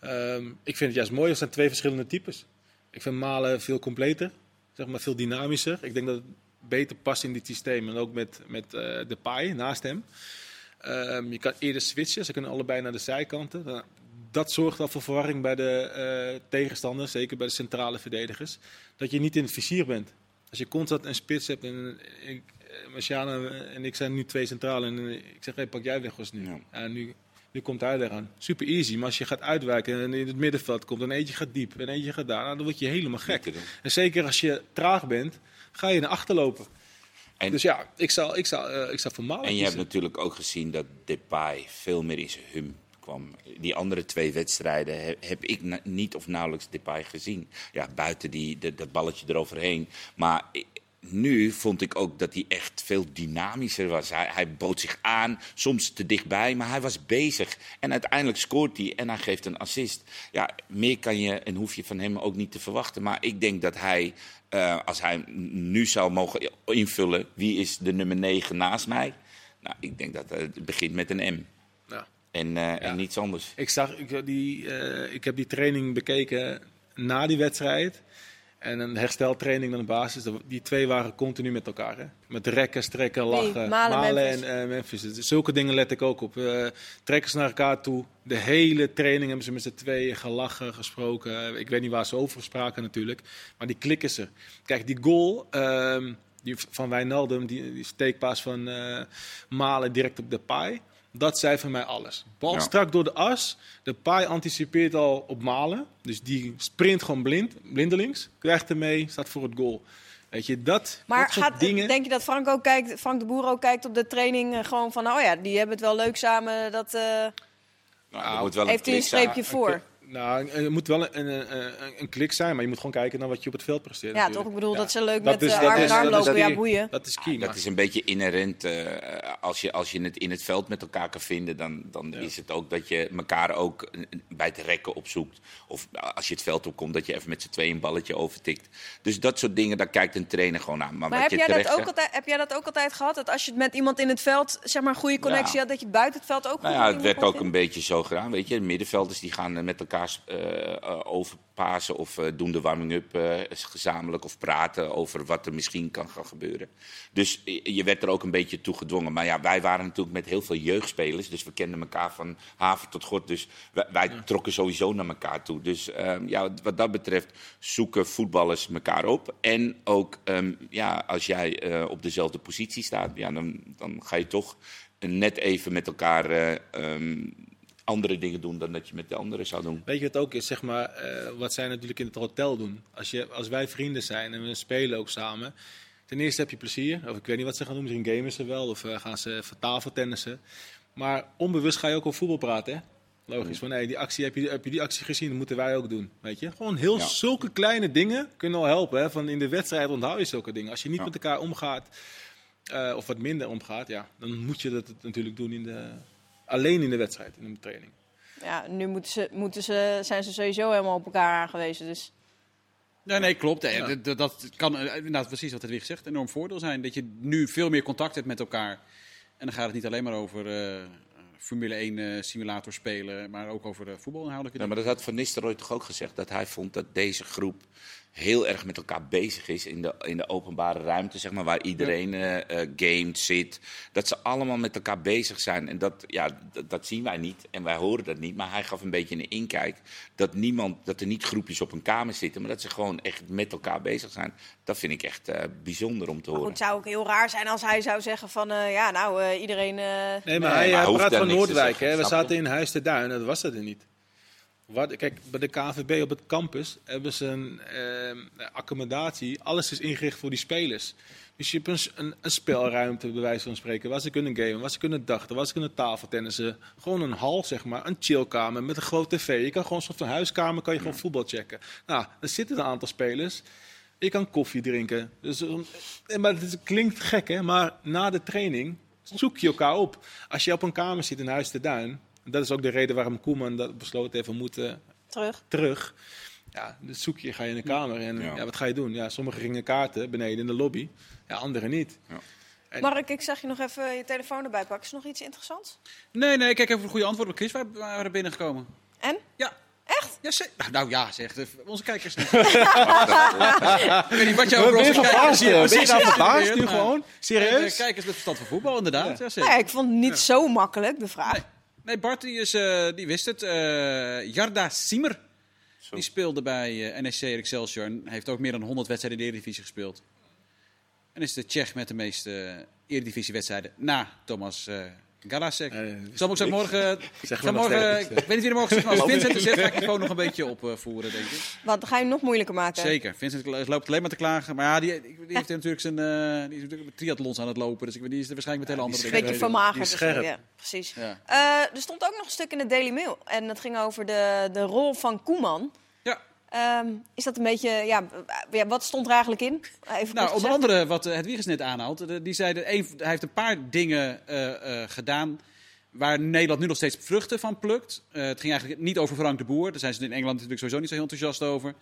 Ehm, ik vind het juist mooi, er zijn twee verschillende types. Ik vind Malen veel completer. zeg maar, veel dynamischer. Ik denk dat het beter past in dit systeem. En ook met, met uh, de paai naast hem. Um, je kan eerder switchen, ze kunnen allebei naar de zijkanten. Nou, dat zorgt al voor verwarring bij de uh, tegenstanders, zeker bij de centrale verdedigers. Dat je niet in het vizier bent. Als je constant een spits hebt en ik, Marciana en ik zijn nu twee centrale en ik zeg, hey, pak jij weg was nu. Ja. En nu nu komt hij eraan. Super easy. Maar als je gaat uitwijken en in het middenveld komt, en eentje gaat diep en eentje gaat daar, nou, dan word je helemaal gek. En zeker als je traag bent, ga je naar achter lopen. En, dus ja, ik zou, ik zou, uh, ik zou voor Malen En je hebt natuurlijk ook gezien dat Depay veel meer in zijn hum kwam. Die andere twee wedstrijden heb, ik niet of nauwelijks Depay gezien. Ja, buiten die, de, dat balletje eroverheen. Maar nu vond ik ook dat hij echt veel dynamischer was. Hij, hij, bood zich aan, soms te dichtbij, maar hij was bezig. En uiteindelijk scoort hij en hij geeft een assist. Ja, meer kan je en hoef je van hem ook niet te verwachten. Maar ik denk dat hij, uh, als hij nu zou mogen invullen... wie is de nummer 9 naast mij? Nou, ik denk dat het begint met een M. Ja. En, uh, ja. en niets anders. Ik, zag, ik, die, uh, ik heb die training bekeken na die wedstrijd... En een hersteltraining aan de basis. Die twee waren continu met elkaar. Hè? Met rekken, strekken, lachen. Nee, Malen, en uh, Memphis. Dus zulke dingen let ik ook op. Uh, trekken ze naar elkaar toe. De hele training hebben ze met z'n tweeën gelachen, gesproken. Ik weet niet waar ze over spraken natuurlijk. Maar die klikken ze. Kijk, die goal uh, die van Wijnaldum, die, die steekpaas van uh, Malen direct op de paai. Dat zei voor mij alles. Bal strak door de as. De paai anticipeert al op Malen. Dus die sprint gewoon blind, blindelings. Krijgt ermee, staat voor het goal. Weet je, dat, maar dat gaat, dingen... denk je dat Frank ook kijkt, Frank de Boer ook kijkt op de training eh, gewoon van, oh ja, die hebben het wel leuk samen. Dat, uh, nou, wel heeft hij een streepje voor? Nou, er moet wel een, een, een, een, klik zijn, maar je moet gewoon kijken naar wat je op het veld presteert. Ja, toch? Ik bedoel, dat ze leuk met is, uh, arm in arm lopen, ja, boeien. Dat is key. dat is een beetje inherent. Uh, als, je, als je het in het veld met elkaar kan vinden, dan, dan is het ook dat je elkaar ook bij het rekken opzoekt. Of als je het veld opkomt, dat je even met z'n tweeën een balletje overtikt. Dus dat soort dingen, daar kijkt een trainer gewoon aan. Maar, maar heb, jij dat ook altijd, heb jij dat ook altijd gehad? Dat als je met iemand in het veld zeg maar, een goede connectie had, dat je buiten het veld ook nou ja, het werd ook een beetje zo gedaan. Weet je, de middenvelders die gaan met elkaar uh, overpasen of uh, doen de warming-up gezamenlijk of praten over wat er misschien kan gaan gebeuren. Dus je werd er ook een beetje toe gedwongen. Maar ja, wij waren natuurlijk met heel veel jeugdspelers, dus we kenden elkaar van haven tot god. Dus wij, wij ja. trokken sowieso naar elkaar toe. Dus um, ja, wat dat betreft zoeken voetballers elkaar op. En ook um, ja, als jij op dezelfde positie staat, ja, dan, dan ga je toch net even met elkaar um, andere dingen doen dan dat je met de anderen zou doen. Weet je wat ook is, zeg maar, uh, wat zij natuurlijk in het hotel doen. Als, je, als wij vrienden zijn en we spelen ook samen. Ten eerste heb je plezier, of ik weet niet wat ze gaan doen, misschien gamen ze wel of uh, gaan ze even tafeltennissen. Maar onbewust ga je ook over voetbal praten, hè? Logisch, van nee, die actie, heb, je, heb je die actie gezien, dat moeten wij ook doen. Weet je? Gewoon heel ja. zulke kleine dingen kunnen al helpen. Hè? Van in de wedstrijd onthoud je zulke dingen. Als je niet ja. met elkaar omgaat, uh, of wat minder omgaat, ja, dan moet je dat natuurlijk doen in de, alleen in de wedstrijd, in de training. Ja, nu moeten ze, moeten ze, zijn ze sowieso helemaal op elkaar aangewezen. Dus. Nee, nee, klopt. Ja. Dat, dat kan inderdaad precies wat het weer zegt. Enorm voordeel zijn dat je nu veel meer contact hebt met elkaar. En dan gaat het niet alleen maar over uh, Formule 1 uh, simulator spelen, maar ook over uh, voetbalinhoudelijke dingen. Ja, maar dat had Van Nistelrooy toch ook gezegd, dat hij vond dat deze groep heel erg met elkaar bezig is in de, in de openbare ruimte, zeg maar, waar iedereen ja. uh, gamet, zit. Dat ze allemaal met elkaar bezig zijn. En dat, ja, dat, dat, zien wij niet en wij horen dat niet. Maar hij gaf een beetje een inkijk dat, niemand, dat er niet groepjes op een kamer zitten, maar dat ze gewoon echt met elkaar bezig zijn. Dat vind ik echt uh, bijzonder om te horen. het zou ook heel raar zijn als hij zou zeggen van, uh, ja, nou, iedereen... nee, maar hij, hij praat van Noordwijk, hè. We zaten in Huis te Duin, dat was dat er niet. Wat, kijk, bij de KVB op het campus hebben ze een eh, accommodatie. Alles is ingericht voor die spelers. Dus je hebt een, een, spelruimte, bij wijze van spreken, waar ze kunnen gamen, waar ze kunnen dachten, waar ze kunnen tafeltennissen. Gewoon een hal, zeg maar, een chillkamer met een grote tv. Je kan gewoon soort van huiskamer, kan je gewoon voetbal checken. Nou, er zitten een aantal spelers. Je kan koffie drinken. Dus, maar het klinkt gek, hè? Maar na de training zoek je elkaar op. Als je op een kamer zit in Huis de Duin, dat is ook de reden waarom Koeman dat besloten heeft, we moeten terug. terug. Ja, dus zoek je, ga je in de kamer en ja. ja wat ga je doen? Ja, sommigen gingen kaarten beneden in de lobby, ja, anderen niet. Ja. En... Mark, ik zag je nog even je telefoon erbij pakken. Is er nog iets interessants? Nee, nee, kijk even een goede antwoord op Chris. Waar waren binnengekomen. En? Ja. Echt? Ja, ze- nou, nou ja, zegt eh, onze kijkers niet. <laughs> ik weet niet wat over onze kijkers verbaasd? hier Ben je precies nou verbaasd nu gewoon? Serieus? de kijkers met verstand van voetbal, inderdaad. Ja. zeker. Ja, ik vond het niet zo makkelijk, de vraag. Nee. Nee, Bart die, is, eh, die wist het. Eh Jarda Siemer. Die speelde bij eh, NEC en Excelsior en heeft ook meer dan 100 wedstrijden in de Eredivisie gespeeld. En is de Tsjech met de meeste Eredivisie-wedstrijden na Thomas eh Galasek. Eh, ik zal ook zo morgen... Zeg ik maar nog morgen steeds. ik weet niet wie er morgen zegt, maar <laughs> als Vincent er zit, ga ik het gewoon nog een beetje opvoeren, denk ik. Want dan ga je hem nog moeilijker maken. Zeker. Vincent loopt alleen maar te klagen. Maar ja, die, die heeft natuurlijk zijn eh, die is natuurlijk met triathlons aan het lopen. Dus ik, weet- die is er waarschijnlijk met hele andere Een dingen beetje bezig. vermagerd. scherp. Ja, precies. Ja. Eh, er stond ook nog een stuk in de Daily Mail. En dat ging over de, de rol van Koeman. Ehm, is dat een beetje... Ja, wat stond er eigenlijk in? Even Nou, onder andere wat het Wiegers net aanhaalt. eh, Die zei dat een, hij heeft een paar dingen eh, eh, gedaan waar Nederland nu nog steeds vruchten van plukt. Eh, het ging eigenlijk niet over Frank de Boer. Daar zijn ze in Engeland natuurlijk sowieso niet zo heel enthousiast over.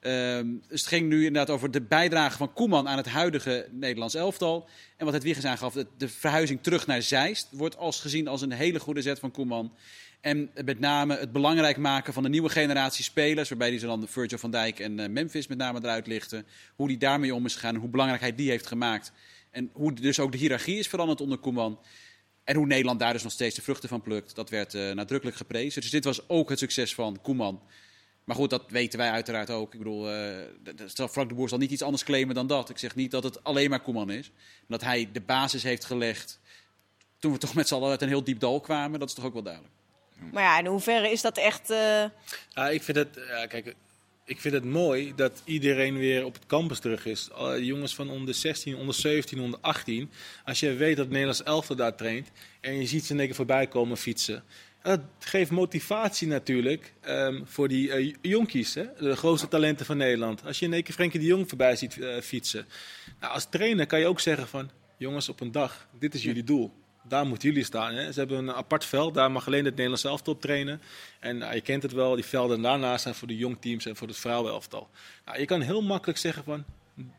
Ehm, dus het ging nu inderdaad over de bijdrage van Koeman aan het huidige Nederlands elftal. En wat het Wiegers aangaf, de, de verhuizing terug naar Zeist wordt als gezien als een hele goede zet van Koeman. En met name het belangrijk maken van de nieuwe generatie spelers, waarbij die ze dan Virgil van Dijk en eh, Memphis met name eruit lichten. Hoe die daarmee om is gegaan hoe belangrijk hij die heeft gemaakt. En hoe dus ook de hiërarchie is veranderd onder Koeman. En hoe Nederland daar dus nog steeds de vruchten van plukt, dat werd eh, nadrukkelijk geprezen. Dus dit was ook het succes van Koeman. Maar goed, dat weten wij uiteraard ook. Ik bedoel, eh, Frank de Boer zal niet iets anders claimen dan dat. Ik zeg niet dat het alleen maar Koeman is. Dat hij de basis heeft gelegd toen we toch met z'n allen uit een heel diep dal kwamen. Dat is toch ook wel duidelijk. Maar ja, in hoeverre is dat echt... eh, Ja, ik vind het, ja, kijk, ik vind het mooi dat iedereen weer op het campus terug is. Jongens van onder 16, onder 17, onder 18. Als je weet dat Nederlands elftal daar traint en je ziet ze één keer voorbij komen fietsen. Dat geeft motivatie natuurlijk ehm, voor die eh, jonkies, hè? de grootste talenten van Nederland. Als je in één keer Frenkie de Jong voorbij ziet eh, fietsen. Nou, als trainer kan je ook zeggen van, jongens op een dag, dit is jullie doel. Daar moeten jullie staan. Hè? Ze hebben een apart veld, daar mag alleen het Nederlands elftal op trainen. En nou, je kent het wel, die velden daarnaast zijn voor de jongteams en voor het vrouwenelftal. Nou, je kan heel makkelijk zeggen van,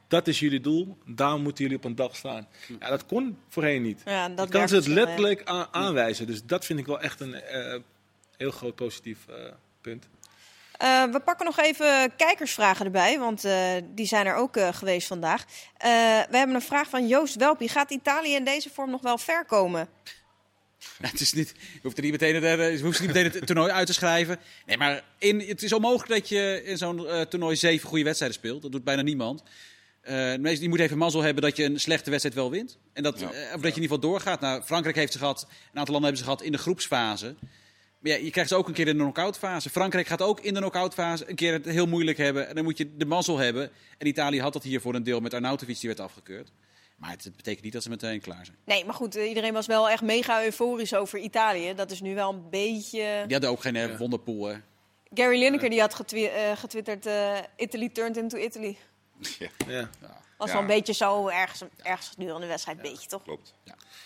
dat is jullie doel, daar moeten jullie op een dag staan. Ja, dat kon voorheen niet. ja, dat je kan ze het letterlijk aanwijzen. Dus dat vind ik wel echt een eh, heel groot positief eh, punt. Eh, we pakken nog even kijkersvragen erbij, want eh, die zijn er ook eh, geweest vandaag. Eh, we hebben een vraag van Joost Welpie. Gaat Italië in deze vorm nog wel ver komen? Ja, <laughs> het is niet, je hoeft er niet meteen, het, je hoeft niet meteen het toernooi uit te schrijven. Nee, maar in, het is onmogelijk dat je in zo'n eh, toernooi zeven goede wedstrijden speelt. Dat doet bijna niemand. Eh, meeste- je moet even mazzel hebben dat je een slechte wedstrijd wel wint. En dat, Ja. of dat je in ieder geval doorgaat. Nou, Frankrijk heeft ze gehad, een aantal landen hebben ze gehad in de groepsfase. Ja, je krijgt ze ook een keer in de knock-out fase. Frankrijk gaat ook in de knock-out fase een keer het heel moeilijk hebben. En dan moet je de mazzel hebben. En Italië had dat hier voor een deel met Arnautovic, die werd afgekeurd. Maar het betekent niet dat ze meteen klaar zijn. Nee, maar goed, eh, iedereen was wel echt mega euforisch over Italië. Dat is nu wel een beetje... Die hadden ook geen eh, wonderpool, hè. Gary Lineker die had getwi- eh, getwitterd, Italy turned into Italy. <laughs> Ja. Was Ja. wel een beetje zo ergens, ergens gedurende de wedstrijd, beetje toch? Klopt.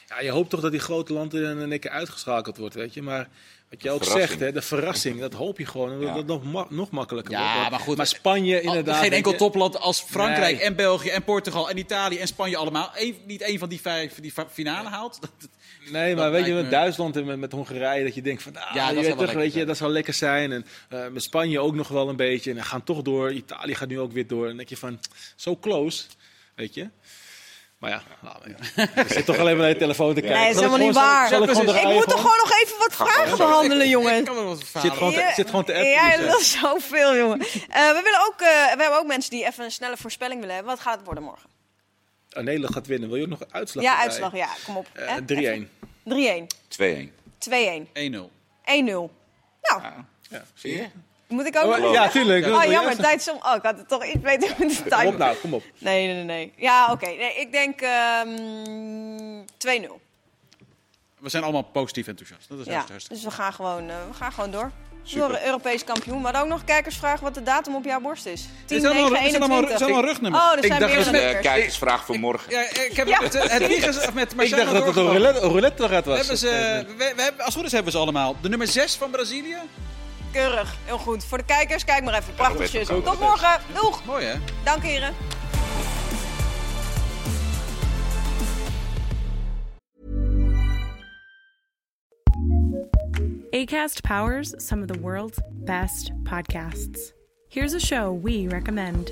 Ja, je hoopt toch dat die grote landen in één keer uitgeschakeld wordt, weet je. Maar wat je ook verrassing. zegt, hè, de verrassing, dat hoop je gewoon. Dat Ja. het nog, ma- nog makkelijker Ja, wordt. maar goed, Maar Spanje Al- inderdaad... Geen enkel je. topland als Frankrijk Nee. en België en Portugal en Italië en Spanje allemaal. Eén- niet één van die vijf die finale haalt. <laughs> Dat- dat- Nee, maar weet je, met me- Duitsland en met, met Hongarije, dat je denkt van, ah, Ja, je dat weet zou wel toch, lekker weet je, zijn. dat zou lekker zijn. En eh, met Spanje ook nog wel een beetje. En dan gaan toch door. Italië gaat nu ook weer door. En dan denk je van, zo close, weet je. Maar ja, nou, ja. je zit toch alleen maar naar je telefoon te kijken. Nee, dat is ik helemaal niet waar. zal ik Ik moet toch gewoon? nog even wat vragen behandelen, jongen. Ik kan wel wat Zit gewoon te, zit gewoon te appen. Ja, <laughs> dat is zoveel, jongen. Eh, we, willen ook, eh, we hebben ook mensen die even een snelle voorspelling willen hebben. Wat gaat het worden morgen? eh, Nederland gaat winnen. Wil je ook nog een uitslag? Ja, uitslag, ja. Kom op. Eh, hè? 3-1. 3-1. 2-1. 2-1. 1-0. 1-0. Nou, Ja. Zie je? Moet ik ook Oh, nog... ja, tuurlijk. Oh, jammer, tijd som... Oh, ik had het toch iets beter moeten Kom op nou, kom op. Nee, nee, nee, nee. Ja, oké. Nee, ik denk ehm 2-0. We zijn allemaal positief enthousiast. Dat is Ja, juist hartstikke. dus we gaan gewoon, eh, we gaan gewoon door. Super. Door Europees kampioen. Maar ook nog kijkersvraag wat de datum op jouw borst is. 10, Dit zijn allemaal- 9, dit zijn allemaal- 21. dit zijn allemaal rugnummers. Oh, Ik zijn dacht meer dat dan De kijkersvraag voor morgen. Ja, ik heb <laughs> Ja. het, het met <laughs> Ik dacht dat het een roulette, roulette was. hebben ze, we, we hebben, als goed is hebben we ze allemaal. De nummer 6 van Brazilië. Keurig, heel goed. Voor de kijkers, kijk maar even. Prachtig. Tot morgen. Doeg. Mooi hè? Dank heren. ACAST powers some of the world's best podcasts. Here's a show we recommend.